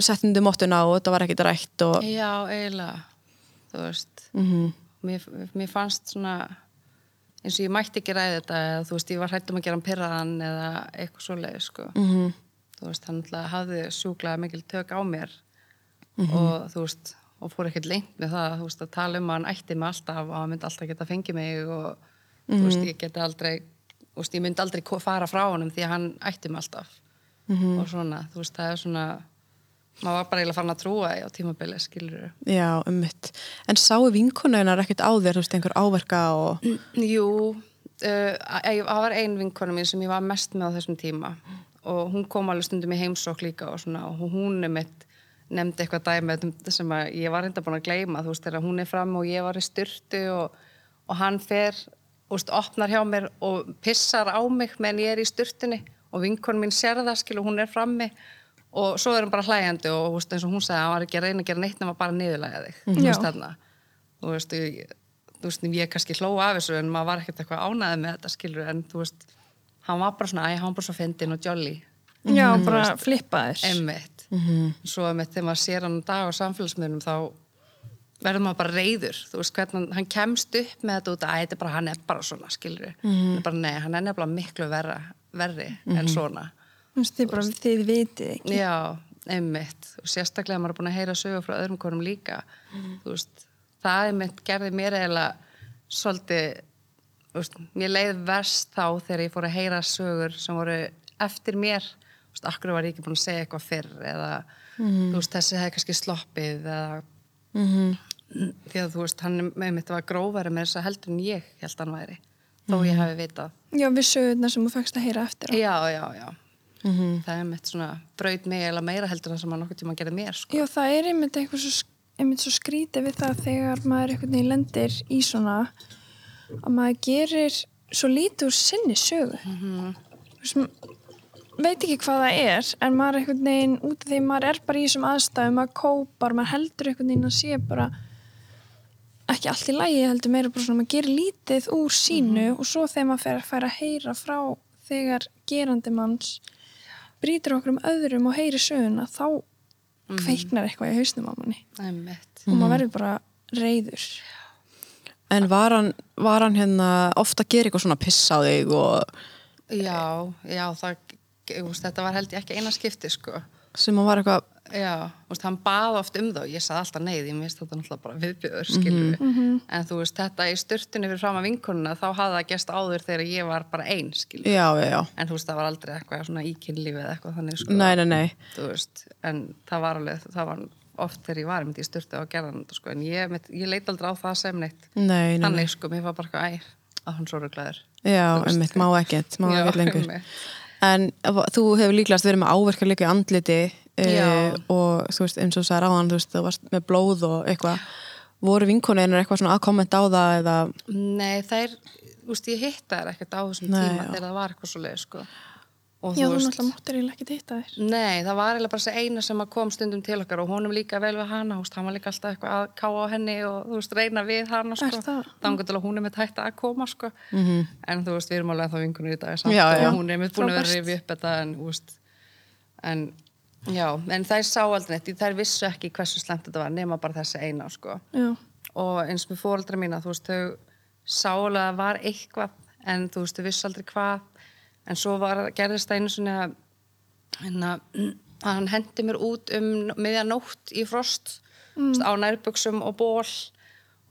settindu móttuna og þetta var ekkit rætt og, Já, eiginlega þú veist Mhm. mér, mér fannst svona eins og ég mætti ekki ræði þetta eða þú veist, ég var hrættum að gera hann pyrraðan eða eitthvað svoleið, sko Mhm. þú veist, hann alltaf hafði sjúklega mikil tök á mér Mhm. og þú veist og fór ekkert lengt með það, þú veist, að tala um að hann ætti mig alltaf og hann myndi alltaf geta fengið mig og þú Mhm. veist, ég geti aldrei þú veist, ég myndi aldrei fara frá honum því að hann ætti mig alltaf Mhm. og svona, þú veist, það er svona maður var bara eiginlega farin að trúa á tímabili, skilur já, um mitt. En sáu vinkununar ekkit á þér, þú veist, einhver áverka og, Jú, uh, það var ein vinkonu mín sem ég var mest með á þessum tíma og hún kom alveg stundum í heimsók líka og svona og hún er mitt nefndi eitthvað dæmi um sem ég var enda búin að gleyma, þú veist, þegar hún er fram og ég var í styrtu og, og hann fer og veist, opnar hjá mér og pissar á mig meðan ég er í styrtunni og vinkonu mín sér það, skil, og hún er frammi og svo er hún bara hlæjandi og veist, eins og hún sagði að hann var ekki að reyna að gera neitt nema bara niðurlega þig, þú veist, Já. þarna. Þú veist, ég, þú veist, ég kannski hló af þessu en maður var ekkert eitthvað ánæðið með þetta skilur en þú veist, hann var bara svona æ, hann var bara svo fyndin og jolly já, bara flippaðir. Emmitt, svo emmitt þegar maður sér hann dag á samfélagsmiðnum þá verður maður bara reyður þú veist hvernig hann, kemst upp með þetta út að þetta er bara, hann er bara svona, skilur mm bara nei, hann er nefnilega miklu verra, verri en svona. Þú veist, þið bara, þið vitið ekki. Já, einmitt. Og sérstaklega maður er búin að heyra sögur frá öðrum konum líka. Þú veist, það einmitt gerði mér eiginlega svolítið þú veist, mér leið verst þá þegar ég fór að heyra sögur sem voru eftir mér veist, akkur var ég ekki búin að segja eitthvað fyrr eða þú veist, þessi hefði kannski sloppið eða því að þú veist, hann með mitt var grófari með þess að heldur en ég held hann væri þó ég hafi vitað Já, við sögurnar sem þú fækst að heyra eftir á. Já, já, já. Það er mitt svona braut mig eða meira heldur það sem hann nokkuð tíma gerði mér, sko. Já, það er einmitt eitthvað svo, einmitt svo skrítið við það þegar maður einhvern veginn lendir í svona að maður gerir svo lítið úr sinni sögu. Þú veist, m- veit ekki hvað það er, en maður er einhvern veginn út af því maður er bara í þessum aðstæðum, maður kópar, maður heldur einhvern veginn að sé bara ekki allt í lagi, heldur meira bara svona maður gerir lítið úr sínu og svo þegar maður fer að færa að heyra frá þegar gerandi manns brýtur okkur um öðrum og heyri söguna þá kveiknar eitthvað í hausnum á manni. Mitt. og maður verður bara reyður en var hann, var hann hérna ofta að gera eitthvað svona piss á þig og Já, já, það, þú veist, þetta var held ég ekki eina skipti, sko. sem hann var eitthvað, Já, veist, hann bað oft um þá, ég sagði alltaf því mér finnst þetta náttúrulega bara viðbjöður, skilur við. En þú veist, þetta í styrtunni fyrir fram að vinkonuna, þá hafði það gest áður þegar ég var bara ein, skilur við. já, já, já En þú veist, það var aldrei eitthvað svona íkynlífi eða eitthvað þannig, sko. nei, nei, nei, veist, en það var alveg það var oft þegar ég var myndi í styrtu á gerðan sko, en ég, ég leit aldrei á það sem neitt nei, nei, nei. þannig sko, mér var bara eitthvað að hann svo ruglaður já, einmitt, má ekkert, má ekkert lengur einmitt. En þú hefur líklegast verið með áverka líka í andliti uh, og þú veist, eins og þú sagði ráðan, þú veist, þú varst með blóð og eitthvað voru vinkonuðinur eitthvað svona að kommenta á það eða, Nei, þær, þú veist, ég hitta þær ekkert á þessum Nei, tíma já. þegar það var eitthvað svo leið sko. Og Já, þú veist, náttúrulega máttir eiginlega ekki hitta þér Nei, það var eiginlega bara þessi eina sem að kom stundum til okkar og honum líka vel við hana, veist, hann var líka alltaf eitthvað að káa á henni og þú veist, reyna við hana sko. Er það? Þannig til að hún er með tætt að koma sko. -hmm. en þú veist, við erum alveg þá vingunir í dag samt, Já, já. og hún er með búin að vera rifja upp þetta en, þú veist, en já, en þær sá aldrei neitt, þær vissu ekki hversu slemt þetta var nema bara þessi eina sko Já, og eins með fóreldra mína, þú veist, þau sálega var eitthvað en þú veist, þau vissi aldrei hvað en svo var, gerðist það einu svona hérna, að hann hendi mér út um miðja nótt í frost mm. á nærbuksum og ból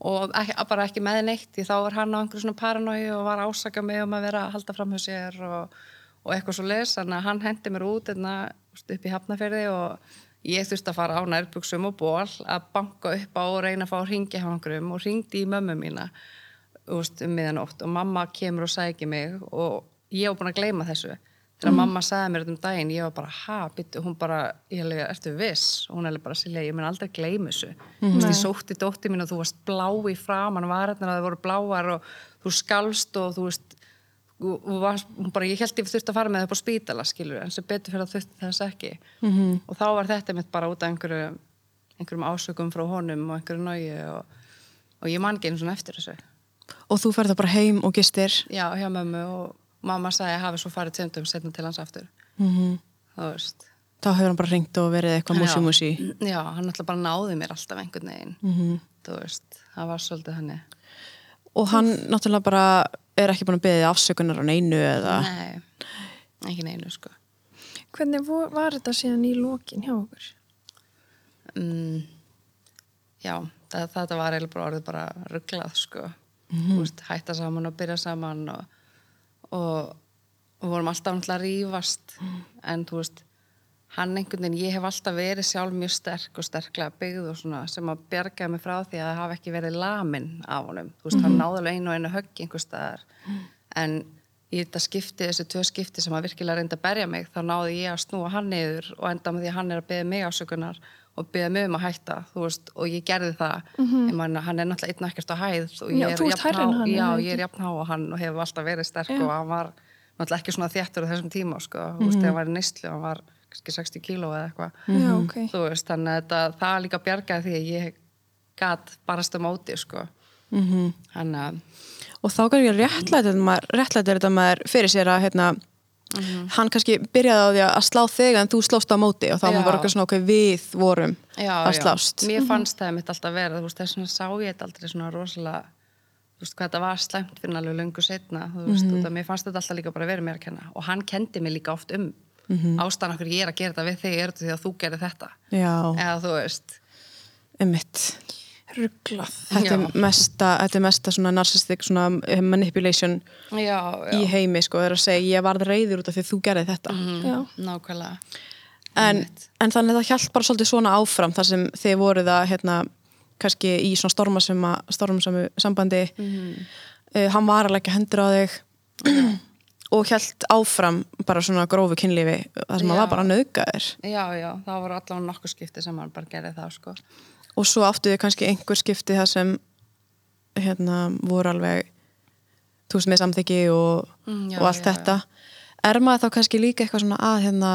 og ekki, bara ekki með neitt því þá var hann á einhverju svona paranói og var ásaka mig um að vera að halda fram hjá sér og, og eitthvað svo les þannig að hann hendi mér út einna, upp í hafnaferði og ég þurfti að fara á nærbuksum og ból að banka upp á og reyna að fá einhverjum og ringdi í mömmu mína um miðanótt og mamma kemur og sækir mig og ég var búin að gleyma þessu. Þegar mamma sagði mér þetta um daginn, ég var bara ha, byttu, hún bara, ég hefði, ertu viss? Og hún hefði bara, Silja, ég mun aldrei gleyma þessu. Þú veist, ég sótti dótti mín og þú varst blá í framan varðnar að það voru bláar og þú skalst og þú veist og, og var, bara, ég held ég þurfti að fara með það upp á spítala, skilur, en sem betur fyrir að þurfti þess ekki. -hmm. og þá var þetta mitt bara út af einhverju einhverjum ásökum frá honum og einhverju náju og, og ég man ekki einu svona eftir þessu. Og þú ferð þá bara heim og gistir. já, hjá mömmu og mamma sagði að hafi svo farið tjöndum setna til hans aftur. Mm þú veist. Þá hefur hann bara ringt og verið eitthvað músi-músi. já, hann alltaf bara náði mér alltaf einhvern veginn. Mhm. þú veist, það var svolítið hann Og hann náttúrulega bara er ekki búin að beðið afsökunar á neinu eða... nei, ekki neinu sko. Hvernig var þetta síðan í lokin hjá okkur? mm, já, það, þetta var eiginlega bara orðið bara rugglað sko. Þú veist, hætta saman og byrja saman og, og, og vorum alltaf náttúrulega að rífast. En þú veist hann einhvern veginn, ég hef alltaf verið sjálf mjög sterk og sterklega byggð og svona sem að bjargaði mig frá því að það hafi ekki verið lamin af honum, þú veist, hann náði alveg einu og einu höggi einhver staðar. En í þetta skipti, þessi tvö skipti sem að virkilega reynda að berja mig, þá náði ég að snúa hann niður og enda með því að hann er að beða mig ásökunar og beða mig um að hætta, veist, og ég gerði það. Ég man hann er náttúrulega einn og ekkert á hæð og ég er jafn há, hann, já, það ég ekki? jafn há og hann og hefur alltaf verið sterk Já. og hann var náttúrulega ekki svona þéttur á þessum tíma, sko, þú veist, þegar hann var í neyslu hann var kannski 60 kíló eða eitthvað. Já, ok. þú veist, þannig að þetta, það líka bjargaði því að ég gat barast á móti, sko. Mm þannig að Og þá kannski réttlætir þetta maður fyrir sér að hérna, hann kannski byrjaði á því að slá þig en þú slóst á móti og þá var Já. bara eitthvað svona okkur við vorum já, að slást. mér fannst það mitt alltaf veist, þess vegna sá ég þetta aldrei svona rosalega þú veist, hvað þetta var slæmt fyrir alveg löngu setna, þú veist, mm -hmm. mér fannst þetta alltaf líka bara verið mér að kenna og hann kendi mig líka oft um mm -hmm. ástæðan okkur ég er að gera þetta við þig er þetta því að þú gerir þetta Já, eða þú veist, einmitt. Rugglað. Þetta Já. er mesta, þetta er mesta svona narcissistic svona eh, manipulation já, já í heimi sko, er að segja ég varð reyður út af því þú gerði þetta. Já. nákvæmlega En, en þannig að það hjælt bara svolítið svona áfram þar sem þið voruð að hérna, kannski í svona stormasama, stormasamu sambandi uh, hann var að leggja hendur á þig og hjælt áfram bara svona grófu kynlífi þar sem hann var bara nöðgæðir já, já, það voru allavega nokkuð skipti sem hann bara gerði það, sko og svo áttu þið kannski einhver skipti þar sem hérna voru alveg þú veist með samþyggi og, Mm, já, og allt já, þetta. Er maður þá kannski líka eitthvað svona að hérna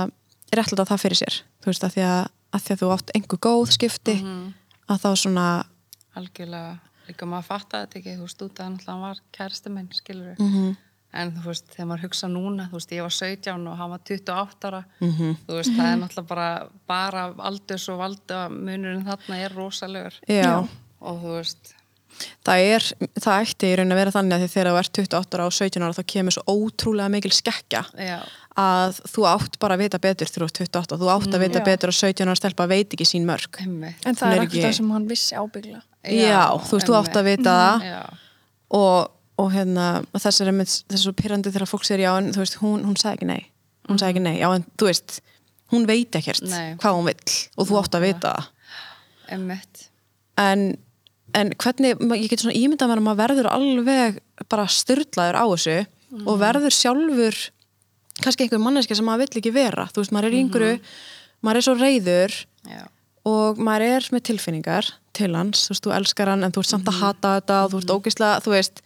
réttlega það fyrir sér? Þú veist að því að, að, því að þú átt einhver góð skipti Mhm. að þá svona algjörlega, líka maður fattaði þetta ekki. Þú veist, út að hann var kæristi minn skilur Mhm. En þú veist, þegar maður hugsa núna þú veist, ég var 17 og hann var 28 ára. Þú veist, það er náttúrulega bara bara aldurs og valda munurinn þarna er rosalegur. Já, og þú veist, það er það ætti í raun að vera þannig að þegar þú ert 28 ára og 17 ára þá kemur svo ótrúlega mikil skekkja já, að þú átt bara að vita betur ert 28 þú átt að vita Já. betur að 17 ára stelpa veit ekki sín mörg einmitt. En Hún það er er ekki- ekkert það sem hann vissi ábyggla. já, þú veist, þú átt að vita það. Já, og, og hérna þess er einmitt, þess svo pyrrandi þegar fólk sér já en þú veist, hún, hún sagði ekki nei. Hún sagði ekki nei, já en þú veist hún veit ekkert Nei. hvað hún vill og þú átt að vita en, en hvernig, ég get svona ímyndað mér að maður verður alveg bara styrlaður á þessu og verður sjálfur kannski einhver manneska sem maður vill ekki vera. Þú veist, maður er í einhverju maður er svo reyður já, og maður er með tilfinningar til hans, þú veist, þú elskar hann en þú ert samt að hata þetta og þú ert ógislega, þú veist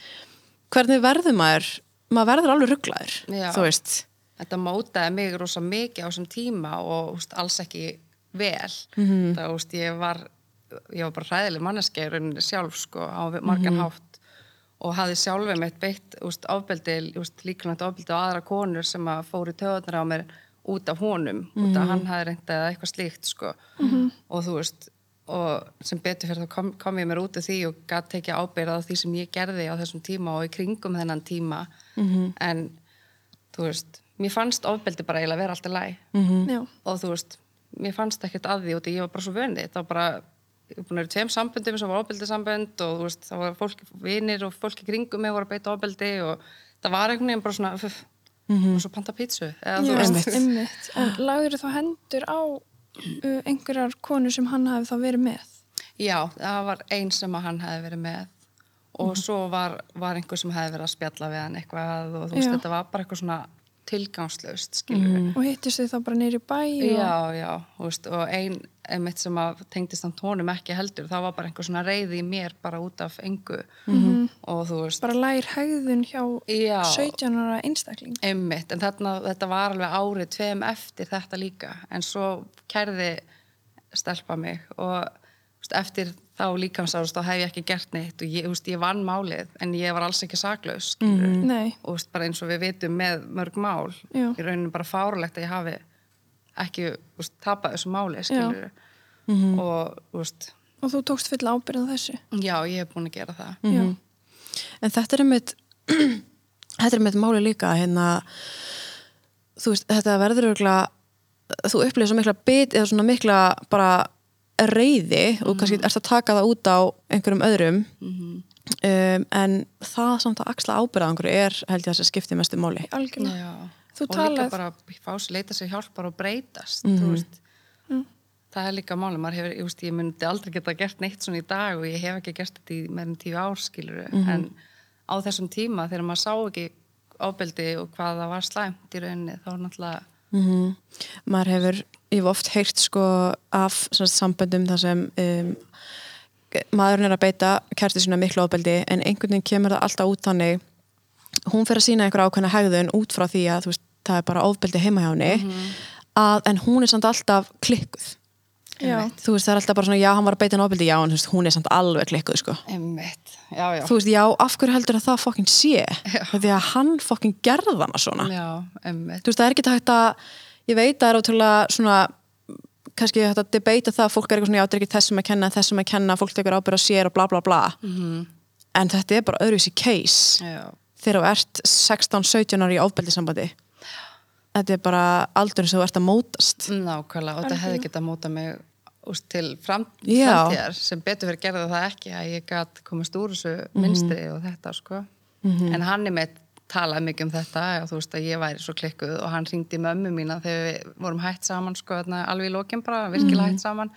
hvernig verður maður maður verður alveg rugglaður, þú veist þetta mótaði mig rosa mikið á þessum tíma og úst, alls ekki vel Mhm. það, úst, ég var ég var bara hræðileg manneski í rauninni sjálf sko, á margan Mhm. hátt og hafði sjálfið mitt beitt úst, ofbeldi, líklægt ofbeldi á aðra konur sem að fóru töðunar á mér út af honum, út Mhm. af hann hafði reyndið eða eitthvað slíkt sko. og þú veist og sem betur fyrir þá kom, kom ég mér út af því og gæti tekið ábyrðað á því sem ég gerði á þessum tíma og í kringum þennan tíma. En þú veist, mér fannst ofbeldi bara eiginlega að vera alltaf læg Já. og þú veist, mér fannst ekkert að því og ég var bara svo vöndi, það var bara ég var búin að vera í tveim samböndum sem var ofbeldisambönd og þú veist, það var fólk, vinir og fólk í kringum mig voru að beita ofbeldi og það var einhvern veginn bara svona fuff, og svo panta pítsu. Eða þú Já, veist, einmitt. En lagður þá hendur á einhverjar konur sem hann hafi þá verið með? já, það var einn sem hann hefði verið með og svo var, var einhver sem hefði verið að spjalla við hann eitthvað og þú veist, þetta var bara eitthvað svona tilgangslaust, skilur við. og hittist þið þá bara neyri bæ og... Já, já, veist, og ein einmitt sem að tengdist hann tónum ekki heldur, það var bara einhver svona reyði í mér bara út af engu. Og þú veist, bara lær hegðun hjá Já. 17 ára einstakling. Einmitt, en þarna, þetta var alveg árið tveim eftir þetta líka, en svo kærði stelpa mig og eftir þá líkamsárust þá hef ég ekki gert neitt og ég, veist, ég vann málið en ég var alls ekki saklaus mm nei, og veist, bara eins og við vitum með mörg mál Já. í rauninu bara fárlegt að ég hafi ekki veist, tapað þessu máli skilur og þú veist, og þú tókst fulla ábyrð á þessu? Já, ég hef búin að gera það. Já, En þetta er einmitt þetta er einmitt máli líka hérna þú veist, þetta verður örgulega þú upplifir svo mikla bit eða svona mikla bara reyði og kannski ert að taka það út á einhverjum öðrum. Um, en það samt að axla ábyrða einhverju er held ég að það skipti mestu máli. Algjörlega. Já. Þú og talar- líka bara fá sér, leita sér hjálpar og breytast þú veist. Það er líka máli, hefur, ég, veist, ég myndi aldrei geta gert neitt svona í dag og ég hef ekki gert þetta í meðan tíu ár skilur en á þessum tíma þegar maður sá ekki ábeldi og hvað það var slæmt í rauninni þá er náttúrulega mm maður hefur, ég hef oft heyrt sko af svona, samböndum þar sem um, maðurinn er að beita kærti svona miklu ofbeldi en einhvern veginn kemur það alltaf út þannig. Hún fer að sína einhver ákveðna hegðun út frá því að veist, það er bara ofbeldi heima hjá henni að, en hún er samt alltaf klikkuð þú veist, það er alltaf bara svona, já, hann var að beita henni ofbeldi já, en veist, hún er samt alveg klikkuð sko. já, já, þú veist, já, af hverju heldur að það fokkin sé? Því að hann fokkin gerði hana svona. Já, þú veist, það er ekki hægt að ég veit að það er ótrúlega svona kannski hægt að debata það, fólk er eitthvað svona já, þetta er ekki þessum að kenna, þessum að kenna, fólk tekur ábyrða sér og bla bla bla. En þetta er bara öðruvísi case já, þegar þú ert 16-17 ári í ofbeldisambandi þetta er bara aldurinn sem þú ert að mótast. Nákvæmlega og þetta hefði getað móta mig úst, til fram, Já. framtíðar sem betur verið gerði það ekki að ég gætt komast úr þessu minstri og þetta sko. En hann er með talaði mikið um þetta og þú veist að ég væri svo klikkuð og hann ringdi mömmu mína þegar við vorum hætt saman sko alveg í lokin bara, virkilega hætt saman.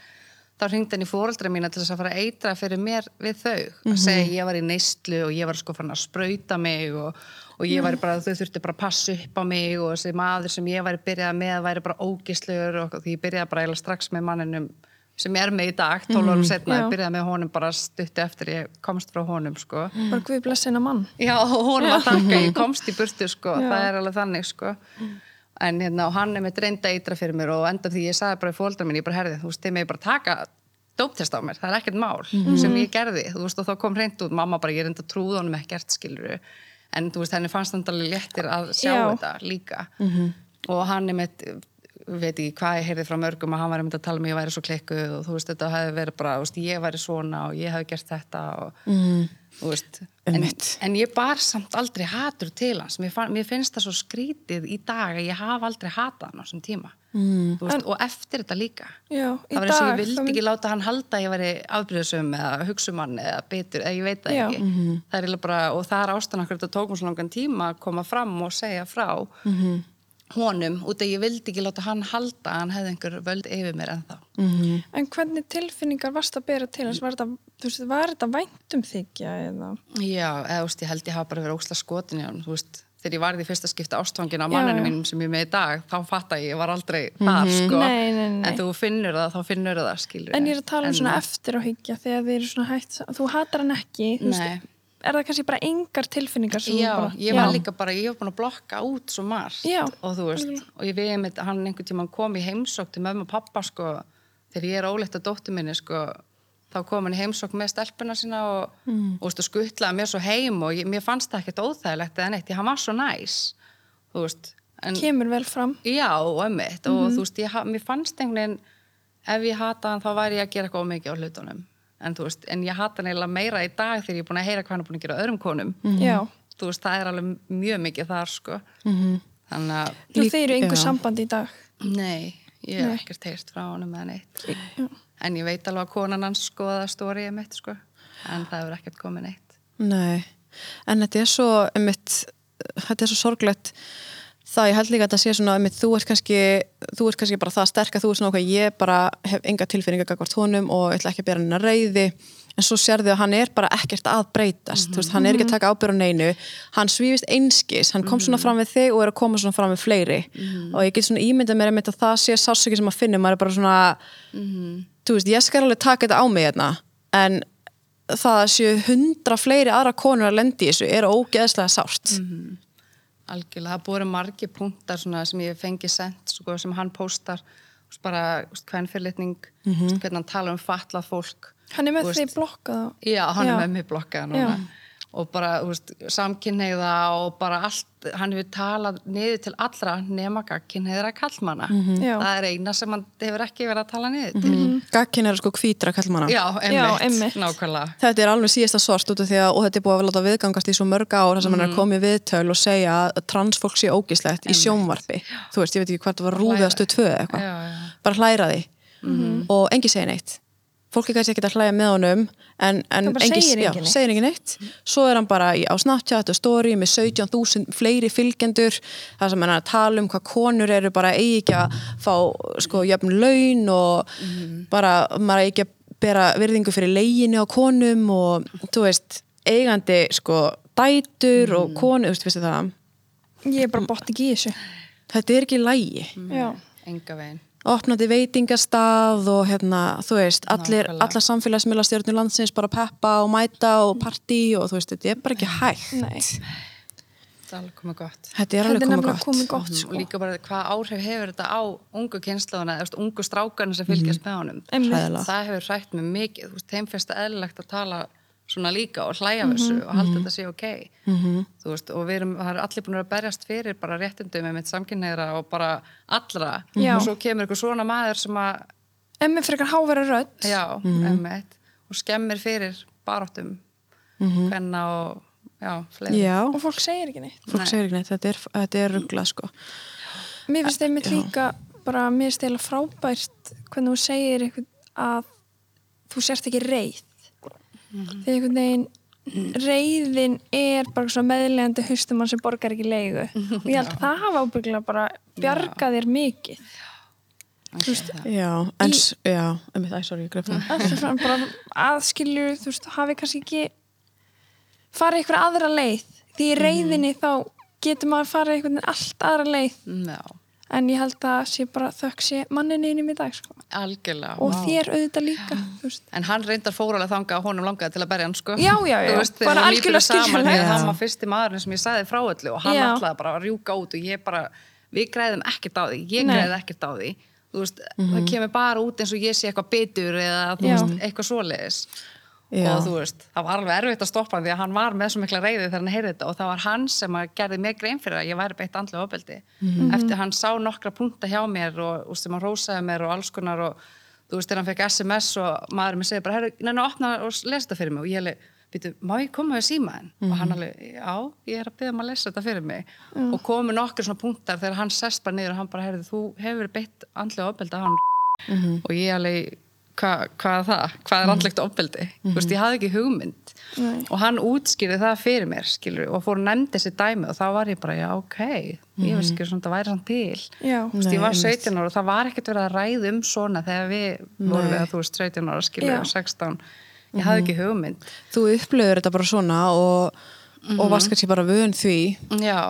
Þá ringdi hann í fóreldra mína til þess að fara að eitra fyrir mér við þau. Að segja að ég var í neyslu og ég var sko farin að sprauta mig og, og ég var bara, þau þurfti bara að passa upp á mig og þessi maður sem ég væri byrjað með væri bara ógislegur og því ég byrjaði bara strax með manninum sem ég er með í dag, 12 árum setna Já. ég byrjaði með honum bara stutti eftir ég komst frá honum sko. Bara guð blessina mann. Já, hún var þakka, ég komst í burtu sko, Já. það er alveg þannig sko. En hérna, hann er með reynda eitra fyrir mér og enda því ég sagði bara í fóldra mín, ég bara herði, þú veist, þið með bara taka dóptest á mér, það er ekkert mál sem ég gerði, þú veist, og þá kom reynd út mamma bara, ég reynda að trúða honum ekkert, skiluru en þú veist, henni fannst hann alveg léttir að sjá Já. þetta líka. Og hann er með veit ekki hvað ég heyrði frá mörgum að hann var einmitt að tala um að ég væri svo klikkuð og þú veist þetta hefði verið bara, þú veist, ég væri svona og ég hefði gert þetta og þú veist, en, en ég bar samt aldrei hatur til hans. Mér, fann, mér finnst það svo skrítið í dag að ég hafa aldrei hatað hann á þessum tíma. Mm. veist, og eftir þetta líka. Já, það var eins og ég vildi þá ekki láta hann halda að ég væri afbyrðisum eða hugsumann eða bitur, eða ég veit það Já. ekki. Það er eiginlega bara, og það er ástæðan okkur þetta tók mér svo langan tíma að koma fram og segja frá honum út að ég vildi ekki láta hann halda að hann hefði einhver völd yfir mér ennþá. En hvernig tilfinningar varst að bera til hans? Var þetta, þú veist, var þetta væntum þykja eða? Já, eða þú veist, ég held ég hafa bara verið óksla skotin í hann, þú veist, þegar ég varði í fyrsta skipta ástfangin á manninu mínum sem ég með í dag, þá fatta ég, ég var aldrei þar, sko, Nei, nei, nei. en þú finnur það, þá finnur það, skilur en ég er að tala um svona eftir á hyggja þegar þið eru svona hægt þú hatar hann ekki, þú veist er það kannski bara engar tilfinningar Já, bara, ég var líka bara, ég var búin að blokka út svo margt Já. og þú veist, og ég við með hann einhvern tímann kom í heimsók til mömmu og pappa sko, þegar ég er óleitt að dóttur minni sko, þá kom hann í heimsók með stelpuna sína og, mm. og, og skuttlaði mér svo heim og ég, mér fannst það ekkert óþægilegt eða neitt, því hann var svo næs þú veist, en kemur vel fram. Já, ömmitt og þú veist, ég, mér fannst einhvern veginn ef ég hata hann þá væri ég að gera eitthvað ómikið á hlutunum en þú veist, en ég hata hann eiginlega meira í dag þegar ég er búin að heyra hvað hann er búin að gera öðrum konum. Já, þú veist, það er alveg mjög mikið þar sko. Þannig að, þú Lík- þeir eru einhver já. samband í dag? Nei ég hef ekkert heyrt frá honum eða neitt. En ég veit alveg að konan hans skoða stórið mitt sko, en það hefur ekkert komið neitt. Nei, en þetta er svo einmitt, þetta er svo sorglegt það ég held líka að þetta sé svona þú ert kannski, þú ert kannski bara það sterk að þú ert svona okkar, ég bara hef enga tilfinninga gagvart honum og ætla ekki að bera hennar reyði en svo sérðu að hann er bara ekkert að breytast þú veist, hann er ekki að taka ábyrð á neinu hann svífist einskis, hann kom svona fram við þig og er að koma svona fram við fleiri. Og ég get svona ímyndað mér að það sé sásöki sem að finna, maður er bara svona þú veist, ég skal alveg taka þetta á mig hérna, en það að séu hundra fleiri aðra konur að lendi þessu er ógeðslega sárt algjörlega, það búið margi punktar svona sem ég fengi sendt sko, sem hann veist, bara hvern fyrirlitning hvernig hann tala um fatlað fólk Hann er með Þú því veist, blokkað. Já, hann Já. er með mig blokkað núna og bara, þú veist, samkynheiða og bara allt, hann hefur talað niður til allra nema gagkynheiðra kallmanna. Já. Það er eina sem hann hefur ekki verið að tala niður til. mm. gagkin er sko hvítra kallmanna Já, einmitt. nákvæmlega. Þetta er alveg síðasta sort út af því að og þetta er búið að láta viðgangast í svo mörg ár þar sem hann er komið viðtöl og segja að transfólk sé ógislegt í sjónvarpi. Þú veist, ég veit ekki hvað það var rúðastu tvö eða eitthvað, bara hlæra því. Og engi segir neitt fólk er kannski ekki að hlæja með honum en, en Það bara engi, segir já, enginn neitt. segir engin neitt. Svo er hann bara í, á Snapchat og Story með 17.000 fleiri fylgjendur. Þar sem hann er að tala um hvað konur eru bara eigi ekki að fá sko jöfn laun og bara maður eigi ekki að bera virðingu fyrir leginu á konum og þú veist, eigandi sko dætur og konur, þú veist, veistu það? Ég er bara bótt ekki í þessu þetta er ekki lægi Já, Enga veginn. Opnandi veitingastað og hérna, þú veist, allir, allar samfélagsmiðlastjórnir landsins bara peppa og mæta og partí og þú veist, þetta er bara ekki hægt. Nei. Það er alveg komið gott. þetta er Þetta alveg komið gott. komið gott Og sko. líka bara hvað áhrif hefur þetta á ungu kynslaðuna, ungu strákarna sem fylgjast með honum. Einmitt. Það hefur hrætt mig mikið, þú veist, þeim fyrst að eðlilegt að tala svona líka og hlæja af þessu og halda þetta sé ok. -hmm. Þú veist, og við erum, það er allir búin að berjast fyrir bara réttindum með mitt samkynneira og bara allra. Já. Og svo kemur eitthvað svona maður sem að, En með frekar hávera rödd já, mm og skemmir fyrir baráttum hvenna og, já, fleiri. já, og fólk segir ekki neitt fólk Nei. segir ekki neitt, þetta er, þetta er ruggla sko Mér finnst einmitt líka bara, mér finnst eiginlega frábært hvernig þú segir eitthvað að þú sérst ekki reið þegar einhvern veginn reyðin er bara svona meðlegandi haustumann sem borgar ekki leigu. Og ég held að það hafa ábygglega bara bjargað þér mikið. Þú veist, já, en, Í- já, einmitt, æ, sorry, ég greip það. Bara aðskilju þú veist, hafi kannski ekki farið eitthvað aðra leið. Því í reyðinni þá getur maður farið eitthvað allt aðra leið. Já, en ég held að sé bara þökk sé manninu innum í dag sko. algjörlega. og vá. þér auðvitað líka. En hann reyndar fórulega þanga að honum langaði til að berja hann sko. Já, já, já. Þú veist, þegar nýbyrjuð algjörlega saman, hann var fyrsti maðurinn sem ég sagði frá öllu og hann Já. ætlaði bara að rjúka út og ég bara, við græðum ekkert á því, ég græði ekkert á því. Þú veist, það kemur bara út eins og ég sé eitthvað bitur eða þú veist, eitthvað svoleiðis. Já. Og þú veist, það var alveg erfitt að stoppa hann því að hann var með svo mikla reyði þegar hann heyrði þetta og það var hann sem að gerði mig grein fyrir að ég væri beitt andlega ofbeldi. Eftir hann sá nokkra punta hjá mér og, og sem hann rósaði mér og alls konar og þú veist, þegar hann fekk SMS og maðurinn mér segir bara, herru, neina, opna og lesa þetta fyrir mig. Og ég alveg, býtu, má ég koma við símaðin? Og hann alveg, já, ég er að byrja um að lesa þetta fyrir mig. Og komu nokkur svona punktar þegar hann sest bara niður og hann bara, herru, þú hefur beitt andlega ofbeldi af hann. Og ég alveg, hva, hvað það? Hvað er andlegt ofbeldi? Þú veist, ég hafði ekki hugmynd Nei. og hann útskýrði það fyrir mér, skilur og fór að nefndi þessi dæmi og þá var ég bara, já, ok ég veist ekki svona, það væri svona til já, Þú veist, Nei, ég var einmitt. 17 ára og það var ekkert verið að ræða um svona þegar við vorum Nei. við að þú veist 17 ára skilur Já. og 16 ég hafði ekki hugmynd þú upplöður þetta bara svona og, og varst kannski bara vön því já,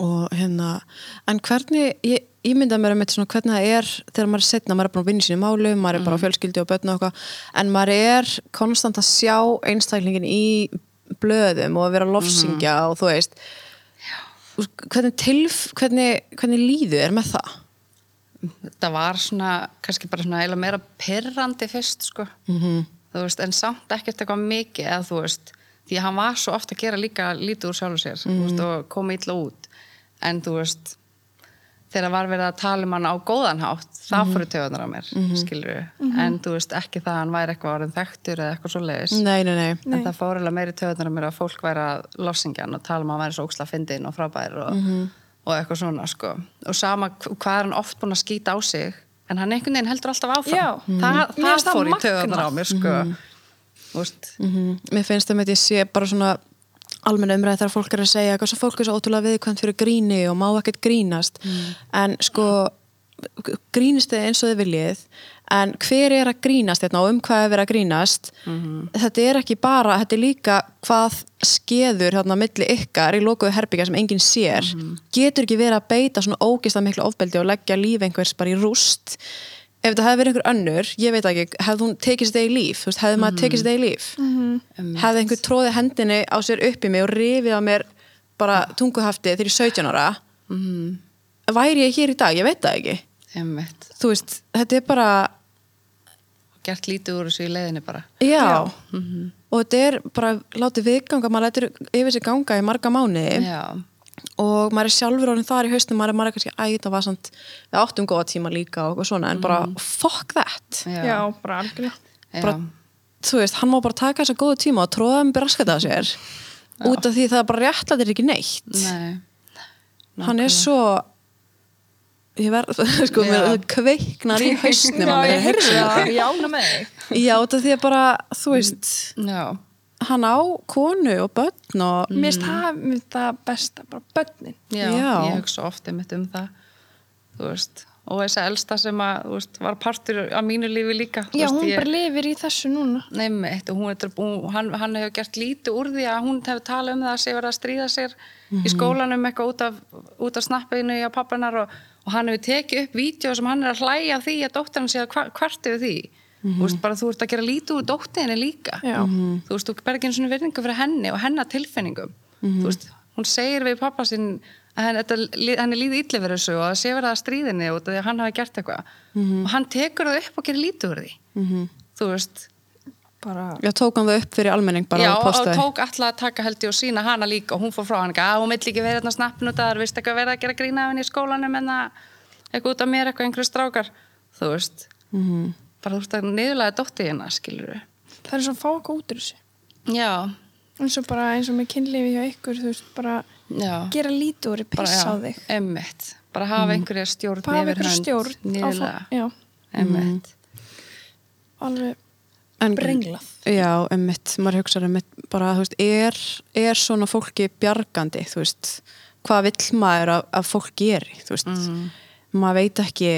og hérna, en hvernig ég, ég mynda mér að með svona hvernig það er þegar maður er setna, maður er bara að vinna í sínu málu maður er bara á fjölskyldi og börnu og eitthvað en maður er konstant að sjá einstaklingin í blöðum og að vera lofsingja og þú veist. Hvernig tilf hvernig, hvernig líðu er með það? Það var svona kannski bara svona eiginlega meira perrandi fyrst sko. -hmm. þú veist, en samt ekkert eitthvað mikið eða þú veist, því að hann var svo ofta að gera líka lítið úr sjálfur sér þú veist, og koma illa út en þú veist þegar var verið að tala um hann á góðan hátt það fóru töðunar á mér, skilur en þú veist, ekki það að hann væri eitthvað orðin þekktur eða eitthvað svo leiðis en það fór alveg meiri töðunar á mér að fólk væri að lossingjan og tala um að hann væri svo óksla fyndin og frábær og, og eitthvað svona sko. og sama hv- hvað er hann oft búin að skýta á sig en hann einhvern veginn heldur alltaf áfram. Já. Það finnst það fór í magnað. töðunar á mér sko. Mm mér finnst það með því að sé bara svona almenna umræði þegar fólk er að segja svo fólk er svo ótrúlega viðkvæmt fyrir gríni og má ekkert grínast. En sko grínist þið eins og þið viljið en hver er að grínast hérna og um hvað er verið að grínast? Þetta er ekki bara, þetta er líka hvað skeður hérna milli ykkar í lokuðu herbyggja sem enginn sér. Getur ekki verið að beita svona ógislega miklu ofbeldi og leggja líf einhvers bara í rúst ef þetta hefði verið einhver önnur, ég veit ekki hefði hún tekið sér þetta í líf, þú veist, hefði maður tekið sér þetta í líf? Hefði einhver tróði hendinni á sér upp í mig og rifið á mér bara tunguhafti þegar ég er 17 ára? Væri ég hér í dag, ég veit það ekki. Einmitt. þú veist, þetta er bara Gert lítið úr þessu í leiðinni bara. já, og þetta er bara látið viðganga, maður lætur yfir sig ganga í marga mánuði. Já. Og maður er sjálfur orðin þar í haustum maður er, maður er kannski, æ, það var samt við áttum góða tíma líka og svona en bara, fuck that Já. Já, bara algjörlega. Já. bara, þú veist, hann má bara taka þessa góða tíma og tróða með braskata á sér út af því það bara réttlætir ekki neitt Nei. hann er svo ég verð, sko, Já. mér það kveiknar í hausnum á mér að hugsa um þetta. ég ána með þig. já, út af því að bara, þú veist Já. Hann á konu og börn og Mér finnst það, finnst það besta, bara börnin. Já, Já. ég hugsa ofta mitt um það þú veist, og þessi elsta sem að, þú veist, var partur af mínu lífi líka Já, veist, hún ég, bara lifir í þessu núna. Neymitt, og hún er, hún, hann, hann hefur gert lítið úr því að hún hefur talað um það að sé verið að stríða sér í skólanum eitthvað út af, út af snappinu í að pappanar og, og hann hefur tekið upp vídeo sem hann er að hlæja því að dóttir hann sé að hva- hvart yfir því þú veist, bara þú ert að gera lítið úr dóttirinni líka. Já. þú veist, þú ber ekki einu svona virðingu fyrir henni og hennar tilfinningum. Þú veist, hún segir við pappa sinn að henni, þetta, henni líði ítli fyrir þessu og að sé verið að stríðinni út af því að hann hafi gert eitthvað. Og hann tekur það upp og gerir lítið úr því. Þú veist, Bara, já, tók hann það upp fyrir almenning bara Já, og og tók alltaf að taka held ég og sína hana líka og hún fór frá hann ekki, að hún vill ekki vera hérna snappin út að það er vist eitthvað verið að bara þú veist að niðurlega dótti hérna skilur það er svo að fá okkur út úr þessu. Já, eins og bara eins og með kynlífi hjá ykkur, þú veist, bara já. gera lítið úr, bara, pissa á já, þig. emmitt bara hafa einhverja stjórn Bara hafa hönd stjórn. niðurlega, Já, emmitt alveg En- brenglað. Já, emmitt, maður hugsaður emmitt bara, þú veist, er, er svona fólki bjargandi, þú veist? Hvað vill maður að, að fólk geri þú veist, maður veit ekki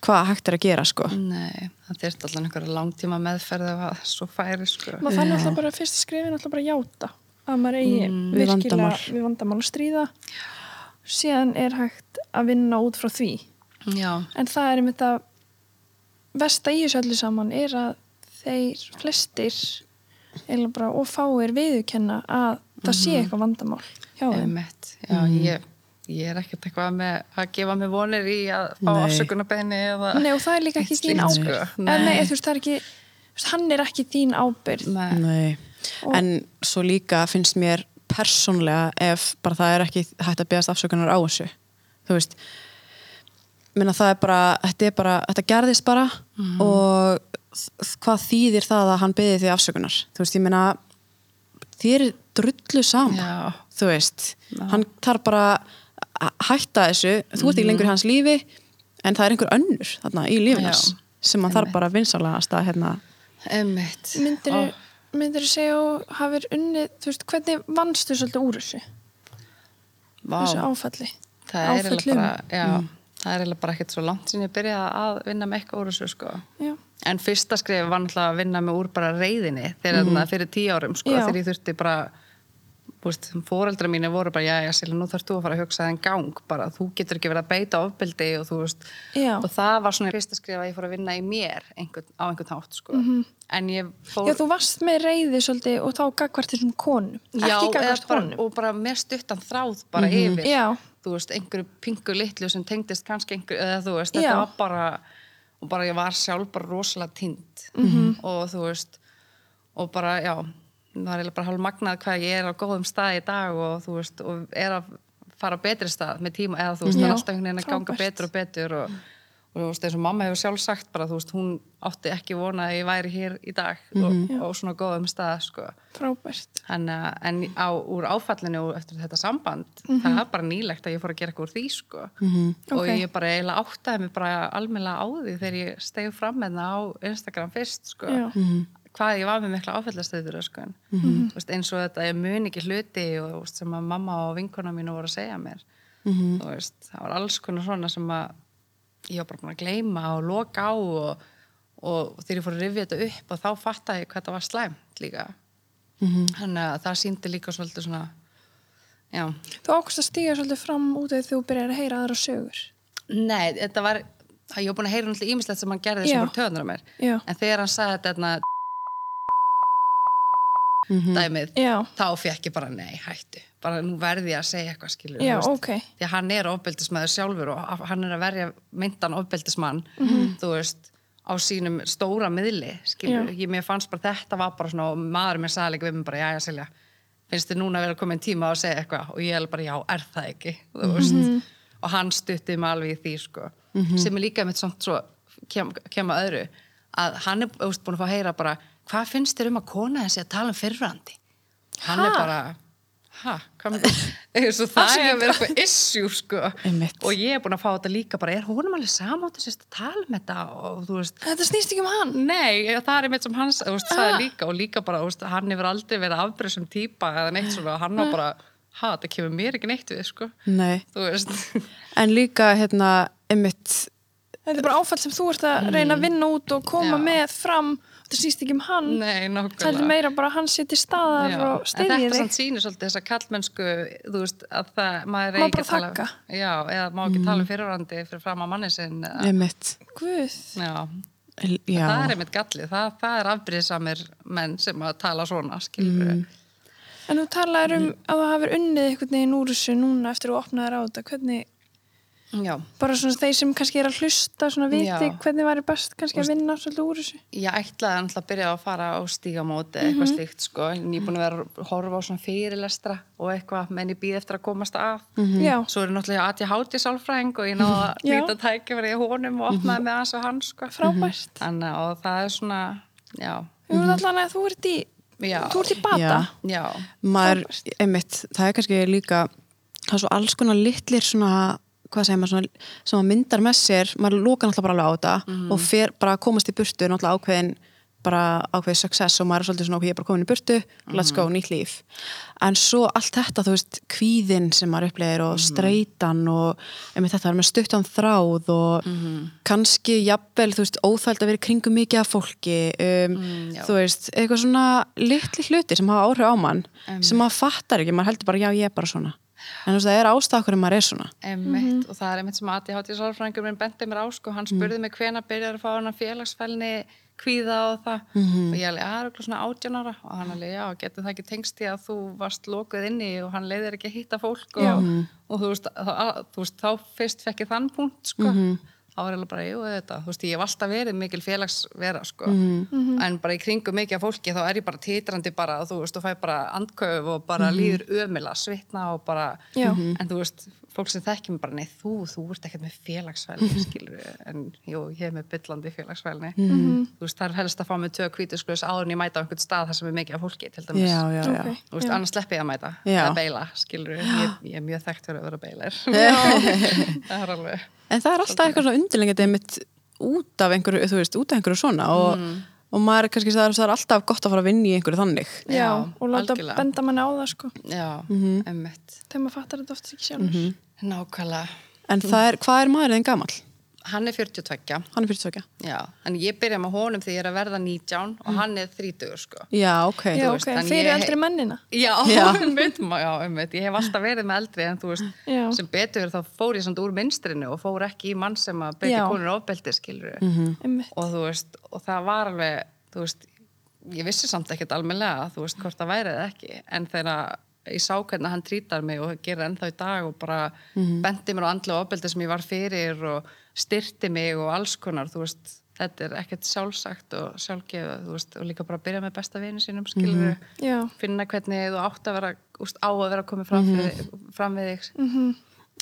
hvað hægt er að gera sko. Nei, það þyrst alltaf einhverja langtíma meðferð ef að svo færi sko. maður fann alltaf bara fyrsta skrifin alltaf bara að játa að maður eigi Við virkilega við vandamál að stríða. Síðan er hægt að vinna út frá því. Já, en það er einmitt að versta í þessu öllu saman er að þeir flestir eða bara og fáir viðurkenna að það sé eitthvað vandamál hjá þeim. Já, ég, ég er ekkert eitthvað með að gefa mig vonir í að fá eða Nei, og það er líka ekki þín ábyrgð sko. nei. Þú veist, það er ekki hann er ekki þín ábyrgð Nei. Nei. en svo líka finnst mér persónlega ef bara það er ekki hægt að beðast afsökunar á þessu þú veist minna það er bara, þetta er bara þetta gerðist bara og þ- hvað þýðir það að hann beði því afsökunar þú veist, ég meina þér er drullu sama Já. þú veist, hann þarf bara hætta þessu, þú ert ekki lengur í hans lífi en það er einhver önnur þarna í lífinans Já. sem hann þarf bara vinsalegast að hérna myndir Ó, þú segja og hafið unnið, þú veist, hvernig vannstu svolítið úr þessu, vá. þessu áfalli? Það er eiginlega bara, já, það er eiginlega bara ekkert svo langt sem ég byrjaði að vinna með eitthvað úr þessu sko. En fyrsta skrif var náttúrulega að vinna með úr bara reyðinni þegar mm fyrir tíu árum sko, þegar ég þurfti bara Búst, fóreldra mínu voru bara, já, já, Silja, nú þarfst þú að fara að hugsa þenn gang, bara þú getur ekki verið að beita ofbeldi og þú veist, Já. og það var svona fyrsta skrif að ég fór að vinna í mér einhvern, á einhvern hátt, sko. En ég fór... Já, þú varst með reyði svolítið og þá gagvart þessum konum, Já, ekki gagvart bara, honum. og bara með stuttan þráð bara yfir Já. þú veist, einhverju pingu litlu sem tengdist kannski einhverju, eða þú veist, þetta Já. var bara og bara ég var sjálf bara rosalega tínd Mhm. og þú veist og bara, já, það er bara hálf magnað hvað ég er á góðum stað í dag og þú veist, og er að fara á betri stað með tíma, eða þú veist, það er alltaf einhvern veginn að ganga betur og betur og, og þú veist, eins og mamma hefur sjálf sagt bara, þú veist, hún átti ekki vona að ég væri hér í dag og, og svona góðum stað, sko Frábært. En, uh, en á, úr áfallinu og eftir þetta samband, það er bara nýlegt að ég fór að gera eitthvað úr því, sko. og Ok. ég bara eiginlega áttaði mig bara almennilega á því þegar ég stegi fram með það á Instagram fyrst, sko. Já. Hvað ég var með mikla áfallastöður, sko. Þú veist, eins og þetta ég mun ekki hluti og sem að mamma og vinkona mínu voru að segja mér. Þú veist, það var alls konar svona sem að ég var bara búin að gleyma og loka á og, og þegar ég fór að rifja þetta upp og þá fattaði ég hvað það var slæmt líka þannig að það síndi líka svolítið svona já, Þú ákvæmst að stíga svolítið fram út eða þú byrjar að heyra aðra sögur. nei, þetta var ég var búin að heyra náttúrulega ímislegt sem hann gerði sem voru töðunar á mér Já. en þegar hann sagði þetta þarna, Mhm. dæmið Já, þá fekk ég bara nei, hættu bara nú verði ég að segja eitthvað skilur já, ok. því að hann er ofbeldismæður sjálfur og hann er að verja myndan ofbeldismann Mhm. þú veist á sínum stóra miðli skilur, Já. ég mér fannst bara þetta var bara svona og maður mér sagði líka við mig bara, já, já, Silja finnst þið núna að vera komin tíma að segja eitthvað og ég er bara, já, er það ekki þú veist, Mhm. og hann stutti mig alveg í því, sko, sem er líka mitt svona svo, kem, kem að öðru að hann er þú veist, búin að fá að heyra bara hvað finnst þér um að kona þessi að tala um fyrrandi hann er Ha? bara ha, hvað með það það er að vera eitthvað issue sko Einmitt. og ég er búin að fá þetta líka bara er honum alveg samátt að sérst að tala um þetta og veist Þetta snýst ekki um hann. Nei, það er mitt sem hans þú veist, sagði líka og líka bara, veist, hann hefur aldrei verið afbreyðsum típa eða neitt svona og hann var bara, ha, það kemur mér ekki neitt við, sko, Nei, þú veist en líka hérna einmitt, Þetta er bara áfall sem þú ert að reyna að vinna út og koma Já. með fram. Þetta snýst ekki um hann. Nei, Það er meira bara hann sittir staðar Já, og en þetta þig. samt sýnir svolítið þessa kallmennsku þú veist, að það, maður Má eigi ekki bara að tala þagga. já, eða má ekki tala um fyrirvandi fyrir fram á manni sinn eða, einmitt Guð. já, Já, það er einmitt gallið, það, það er afbrýðsamir menn sem að tala svona, skilur mm. En þú talaður um að þú hafur unnið einhvern veginn úr þessu núna eftir að þú opnaðir á þetta. Hvernig, já, bara svona þeir sem kannski er að hlusta, svona viti Já. hvernig væri best kannski að vinna svolítið úr þessu. ég ætlaði náttúrulega að byrja að fara á stígamóti eða eitthvað slíkt, sko, en ég er búin að vera að horfa á svona fyrirlestra og eitthvað menn ég býð eftir að komast að. Já. svo er náttúrulega að ég háti sálfræðing og ég náða að nýta tækifæri í honum og opnaði með hans og hans, sko. Frábært. Þannig að það er svona, já, Þú ert allan að þú ert í, þú ert í bata. Já. já, maður, einmitt, það er kannski líka það er svo alls konar litlir svona hvað segir maður svona, sem maður myndar með sér maður lókar náttúrulega bara alveg á þetta og fer bara að komast í burtu náttúrulega ákveðin bara ákveðið success og maður er svolítið svona okkur ég er bara komin í burtu, let's go, nýtt líf. En svo allt þetta, þú veist kvíðin sem maður upplegir og streitan og einmitt þetta er með stuttan þráð og kannski jafnvel, þú veist, óþæld að vera kringum mikið af fólki um, já. þú veist, eitthvað svona litli hluti sem hafa áhrif á mann sem maður fattar ekki, maður heldur bara já, ég er bara svona en þú veist, það er ástæða maður er svona. Einmitt og það er einmitt sem að ADHD sálfræðingur minn benti mér á, sko, hann spurði mig hvena byrjar að fá hann félagsfælni kvíða og það. Og ég alveg, að er svona átján ára. Og hann alveg, já, getur það ekki tengst í að þú varst lokuð inni og hann leiðir ekki að hitta fólk Já. og, og þú, veist, þá, þú veist, þá fyrst fekk ég þann punkt, sko ég bara, jú, þetta, þú veist, ég hef alltaf verið mikil félagsvera, sko. En bara í kringum mikið af fólki þá er ég bara titrandi bara, þú veist, og fæ bara andköf og bara líður ömila, svitna og bara, Já. en þú veist fólk sem þekkjum bara, nei, þú, þú ert ekkert með félagsfælni, skilur en jú, ég er með byllandi félagsfælni þú veist, það er helst að fá mig tök hvítusklus áður en ég mæta á einhvern stað þar sem er mikið af fólki, til dæmis. Já, já, já. Ok. þú veist, Já. annars sleppi ég að mæta. Já. eða beila, skilur ég, ég er mjög þekkt En það er alltaf eitthvað svona undirlengið einmitt út af einhverju, þú veist, út af einhverju svona og, Mm. og maður er kannski, það er, það er alltaf gott að fara að vinna í einhverju þannig. Já, og láta benda manni á það sko. já, Mhm. emmitt Þegar maður fattar þetta oft ekki sjálfur. nákvæmlega, En það er, hvað er maður þinn gamall? Hann er 42 Hann er 42. já, en ég byrja með honum þegar ég er að verða 19 og hann er 30 sko Já, ok. Já, veist, ok, fyrir ég- eldri mennina. Já, Já. einmitt, já, einmitt. Ég hef alltaf verið með eldri en þú veist, Já. sem betur þá fór ég samt úr minstrinu og fór ekki í mann sem að beiti konur ofbeldi, skilur Einmitt. og þú veist, og það var alveg þú veist, ég vissi samt ekkert almennilega, þú veist, hvort það væri eða ekki en þegar ég sá hvernig hann trítar mig og gerir ennþá í dag og bara bendi mér á andlega ofbeldi sem ég var fyrir og styrti mig og alls konar, veist þetta er ekkert sjálfsagt og sjálfgefið veist, og líka bara byrja með besta vini sínum skilur Já. finna hvernig þú átt að vera úst, á að vera komið fram, fyrir, fram við þig. Mhm.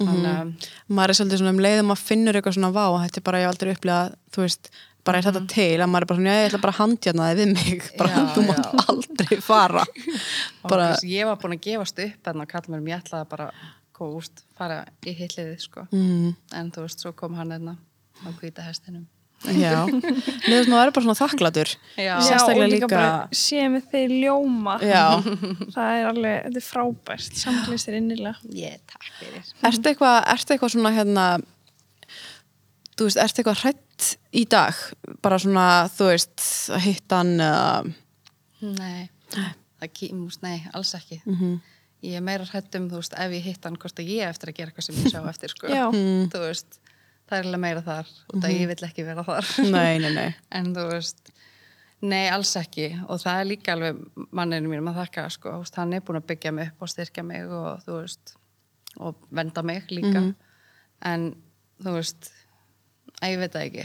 þannig að Maður er svolítið svona um leiðum að finnur eitthvað svona vá, þetta er bara, ég aldrei upplegað, þú veist, bara er þetta til, að maður er bara svona, já, ég ætla bara að handjana þig við mig, bara, Já, þú mátt já. aldrei fara. bara, ég var búin að gefast upp en að kalla mér um ég ætlaði bara úst, fara í hitliði sko. mm, en þú veist, svo kom hann einna á hvíta hestinum já. Leðum maður er bara svona þakklatur. Já. Já, Sérstaklega og líka, líka- bara sé með þeir ljóma. Já. Það er alveg, þetta er frábært, samtlistir innilega. ég, takk fyrir Ertu eitthvað, ertu eitthvað svona hérna þú veist, ertu eitthvað hrætt í dag bara svona, þú veist að hitta hann eða Nei, kýmust, nei, alls ekki. Mhm. Ég er meira hrætt um, þú veist, ef ég hitt hann, hvort að ég eftir að gera eitthvað sem ég sjá eftir, sko. Já. Þú veist, það er alveg meira þar, og það ég vill ekki vera þar. nei, nei, nei en þú veist, nei, alls ekki. Og það er líka alveg manninu mínum að þakka, sko. Hann er búin að byggja mig upp og styrkja mig og, þú veist, og venda mig líka. En, þú veist, ég veit það ekki.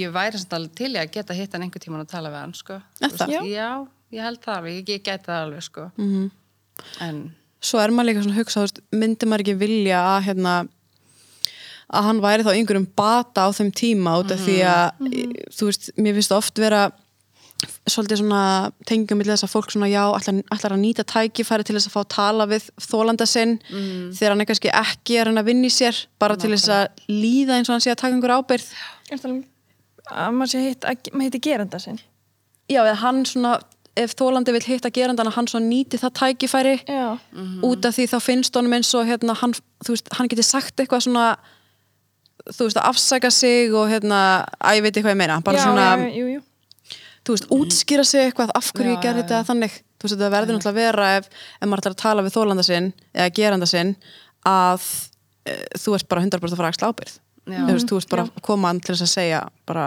Ég væri samt alveg til í að geta hitt hann einhver tíman og tala við hann, sko. Þú það? veist, Já, ég held það alveg, ég, ég geti það alveg, sko. Mhm. En, svo er maður líka svona að hugsa, þú veist, myndi maður ekki vilja að hérna að hann væri þá einhverjum bata á þeim tíma út af því að þú veist, mér finnst oft vera svolítið svona tengjum með þess að fólk svona já, ætlar, ætlar að nýta tækifæri til þess að fá að tala við þólanda sinn þegar hann er kannski ekki er hann að vinna í sér bara til þess að líða eins og hann sé að taka einhver ábyrð að maður sé hitt, að heiti geranda sinn? já, eða hann svona ef þólandi vil hitta gerandan að hann svona nýti það tækifæri Já. út af því þá finnst honum eins og hérna, hann, veist, hann geti sagt eitthvað svona þú veist, að afsaka sig og hérna, að ég veit eitthvað ég meina bara já, svona, já, jú, jú. Þú veist, útskýra sig eitthvað af hverju Já, ég gerði þetta þannig þú veist, þetta verður náttúrulega að vera ef, ef maður ætlar að tala við þólanda sinn eða geranda sinn að e, þú ert bara 100% að fara að axla ábyrð þú veist, þú veist bara að koma til þess að segja bara,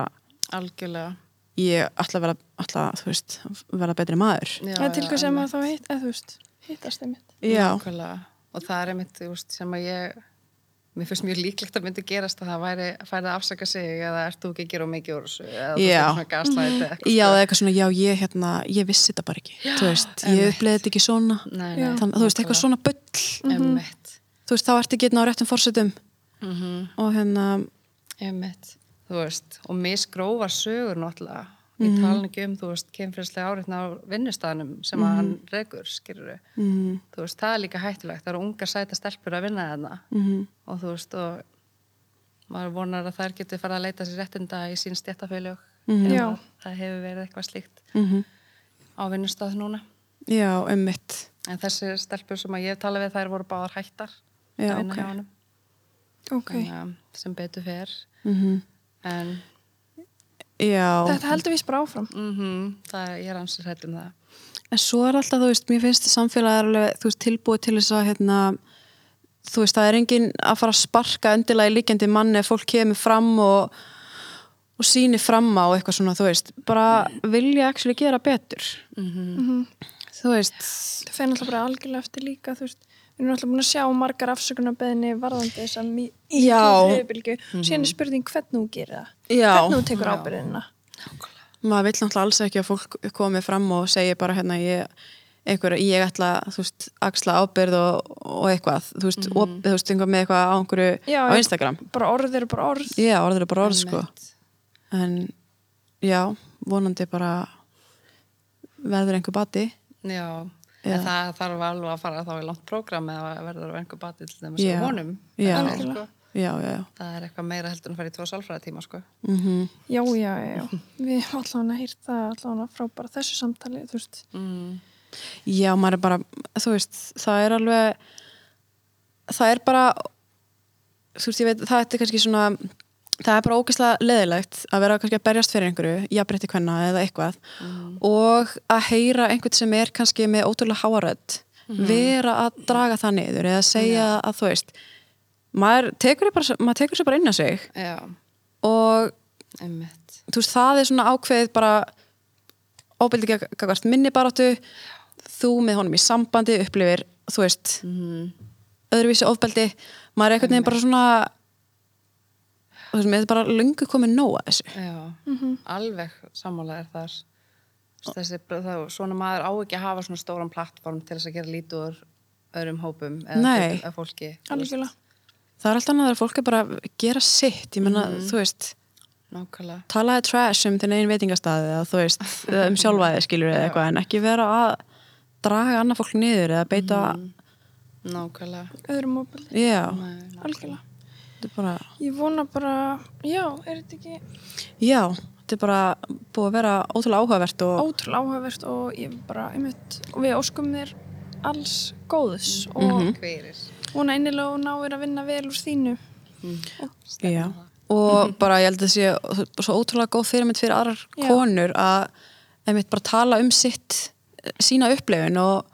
algjörlega. ég ætla að vera ætla, þú veist, verða betri maður er til hvað sem einmitt. að þá hitt, eða þú veist, hittast þeim mitt. já, Nákvæmlega. Og það er einmitt, þú veist, sem að ég, mér finnst mjög líklegt að myndi gerast að það væri að færa að afsaka sig eða ert þú ekki að gera mikið úr þessu eða þú Já. fyrir svona gaslæti eða eitthvað. já, eða eitthvað svona, já, ég hérna ég vissi þetta bara ekki, þú veist, ég uppleiði þetta ekki svona Nei, Já. nei. Þann, þú veist, eitthvað svona bull Einmitt. þú veist, þá ertu ekki einn á réttum fórsetum Mm og hérna Einmitt. Þú veist, og misgrófa sögur náttúrulega. Ég tala ekki um, þú veist, kemfyrslega áriðna á vinnustæðanum sem að hann rekur, skilur mm, Þú veist, það er líka hættulegt. Það eru ungar sæta stelpur að vinna þarna. mm, og þú veist og maður vonar að þær getur fara að leita sér réttinda í sín stjættafélög Mhm. Já. það hefur verið eitthvað slíkt mm á vinnustaf núna já, ummitt en þessi stelpur sem að ég hef talað við þær voru báðar hættar Já, að vinna ok. hjá honum Ok. Þannig að sem betur fer mm en já, Þetta heldur við bara áfram. mm það ég er ansið hætt um það. En svo er alltaf, þú veist, mér finnst samfélagið er alveg, þú veist, tilbúið til þess að hérna, þú veist, það er engin að fara að sparka endilega í líkjandi manni ef fólk kemur fram og og síni fram á eitthvað svona, þú veist bara vilja actually gera betur. Mm þú veist, Það fer náttúrulega bara algjörlega eftir líka, þú veist. Við erum náttúrulega búin að sjá margar afsökunarbeðinni varðandi þess að hriðbylgu. Síðan er spurning hvernig þú gerir það. já Hvernig þú tekur ábyrðina. maður vill náttúrulega alls ekki að fólk komi fram og segi bara hérna ég, einhver, ég ætla þú veist, axla ábyrð og, og eitthvað þú veist, op, þú veist, einhver með eitthvað á einhverju Já, á já. Instagram Bara orð eru bara orð. já, orður er bara orð sko en já, vonandi bara verður einhver bati Já. En það þarf alveg að fara þá í langt prógram eða verður að einhver bati til Já. að honum Já. Það er, sko, já, já, já það er eitthvað meira heldur en að fara í tvo sálfræða tíma sko. mm Já, já, já, já. Við erum allavega að hýrt það allavega frá bara þessu samtali, mm. Já, maður er bara, þú veist, það er alveg, það er bara, þú veist, ég veit, það er kannski svona, það er bara ógeðslega leðilegt að vera kannski að berjast fyrir einhverju, jafnrétti hvenna eða eitthvað. Og að heyra einhvern sem er kannski með ótrúlega háarödd, vera að draga það niður eða segja að þú veist, maður tekur, bara, maður tekur sér bara inn á sig. Já, og einmitt. þú veist, það er svona ákveðið bara óbyldi gagvart minni baráttu. Þú með honum í sambandi upplifir, þú veist mm. öðruvísi ofbeldi, maður er einhvern veginn bara svona þú veist, mér er bara löngu komið nóg að þessu. Já, alveg sammála er þar. Þú veist, þessi, það, svona maður á ekki að hafa svona stóran plattform til þess að gera lítið úr öðrum hópum eða fólki það er alltaf annað að fólk er bara að gera sitt. Ég menna, þú veist, Nákvæmlega, talaði trash um þinn einn veitingastæði eða þú veist, um sjálfæði skilur eða eitthvað, en ekki vera að draga annað fólk niður eða beita nákvæmlega. Öðrum móbili. já, Nei, Algjörlega. Þetta bara Ég vona bara, já, er þetta ekki já, þetta er bara búið að vera ótrúlega áhugavert og ótrúlega áhugavert og ég bara, einmitt, og við óskum þér alls góðs og Hverir vona innilega og náir að vinna vel úr þínu. já, og bara ég held að það sé svo ótrúlega góð fyrirmynd fyrir aðrar Já. konur að einmitt bara tala um sitt sína upplifun og,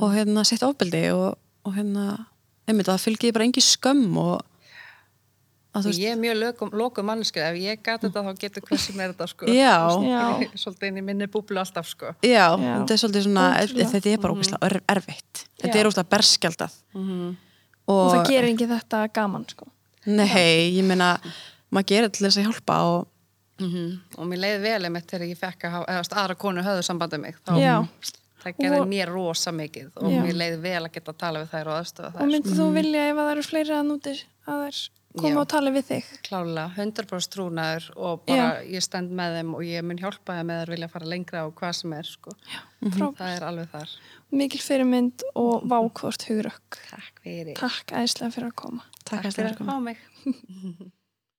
og hérna sitt ofbeldi og, og hérna einmitt að það fylgir bara engi skömm og veist Ég er mjög lokum, lokum mannskið, ef ég gæti þetta þá getur hvað sem er þetta sko. Já. Já. Ég Svolítið inn í minni búblu alltaf sko. Já, Já. þetta er svolítið svona, Ótrúlega. þetta er bara ógeðslega er, erfitt. Þetta Já. er ógeðslega berskjaldað. og það gerir ekki þetta gaman sko. Nei, ég meina, maður gerir til þess að hjálpa og Og mér leiði vel einmitt þegar ég fekk að hafa, aðra konu höfðu sambandið mig. Þá, Já. Það gerði Og- mér rosa mikið og Já. mér leiði vel að geta að tala við þær og aðstöða og þær. myndið þú vilja ef að það eru fleiri að núti að þær koma Já. og tala við þig Klálega, 100% trúnaður og bara ég stend með þeim og ég mun hjálpa þeim þær vilja fara lengra og hvað sem er sko. Frá, Það er alveg þar. mikil fyrirmynd og vákvort hugrökk Takk takk æðislega fyrir að koma takk fyrir fyrir að fá mig.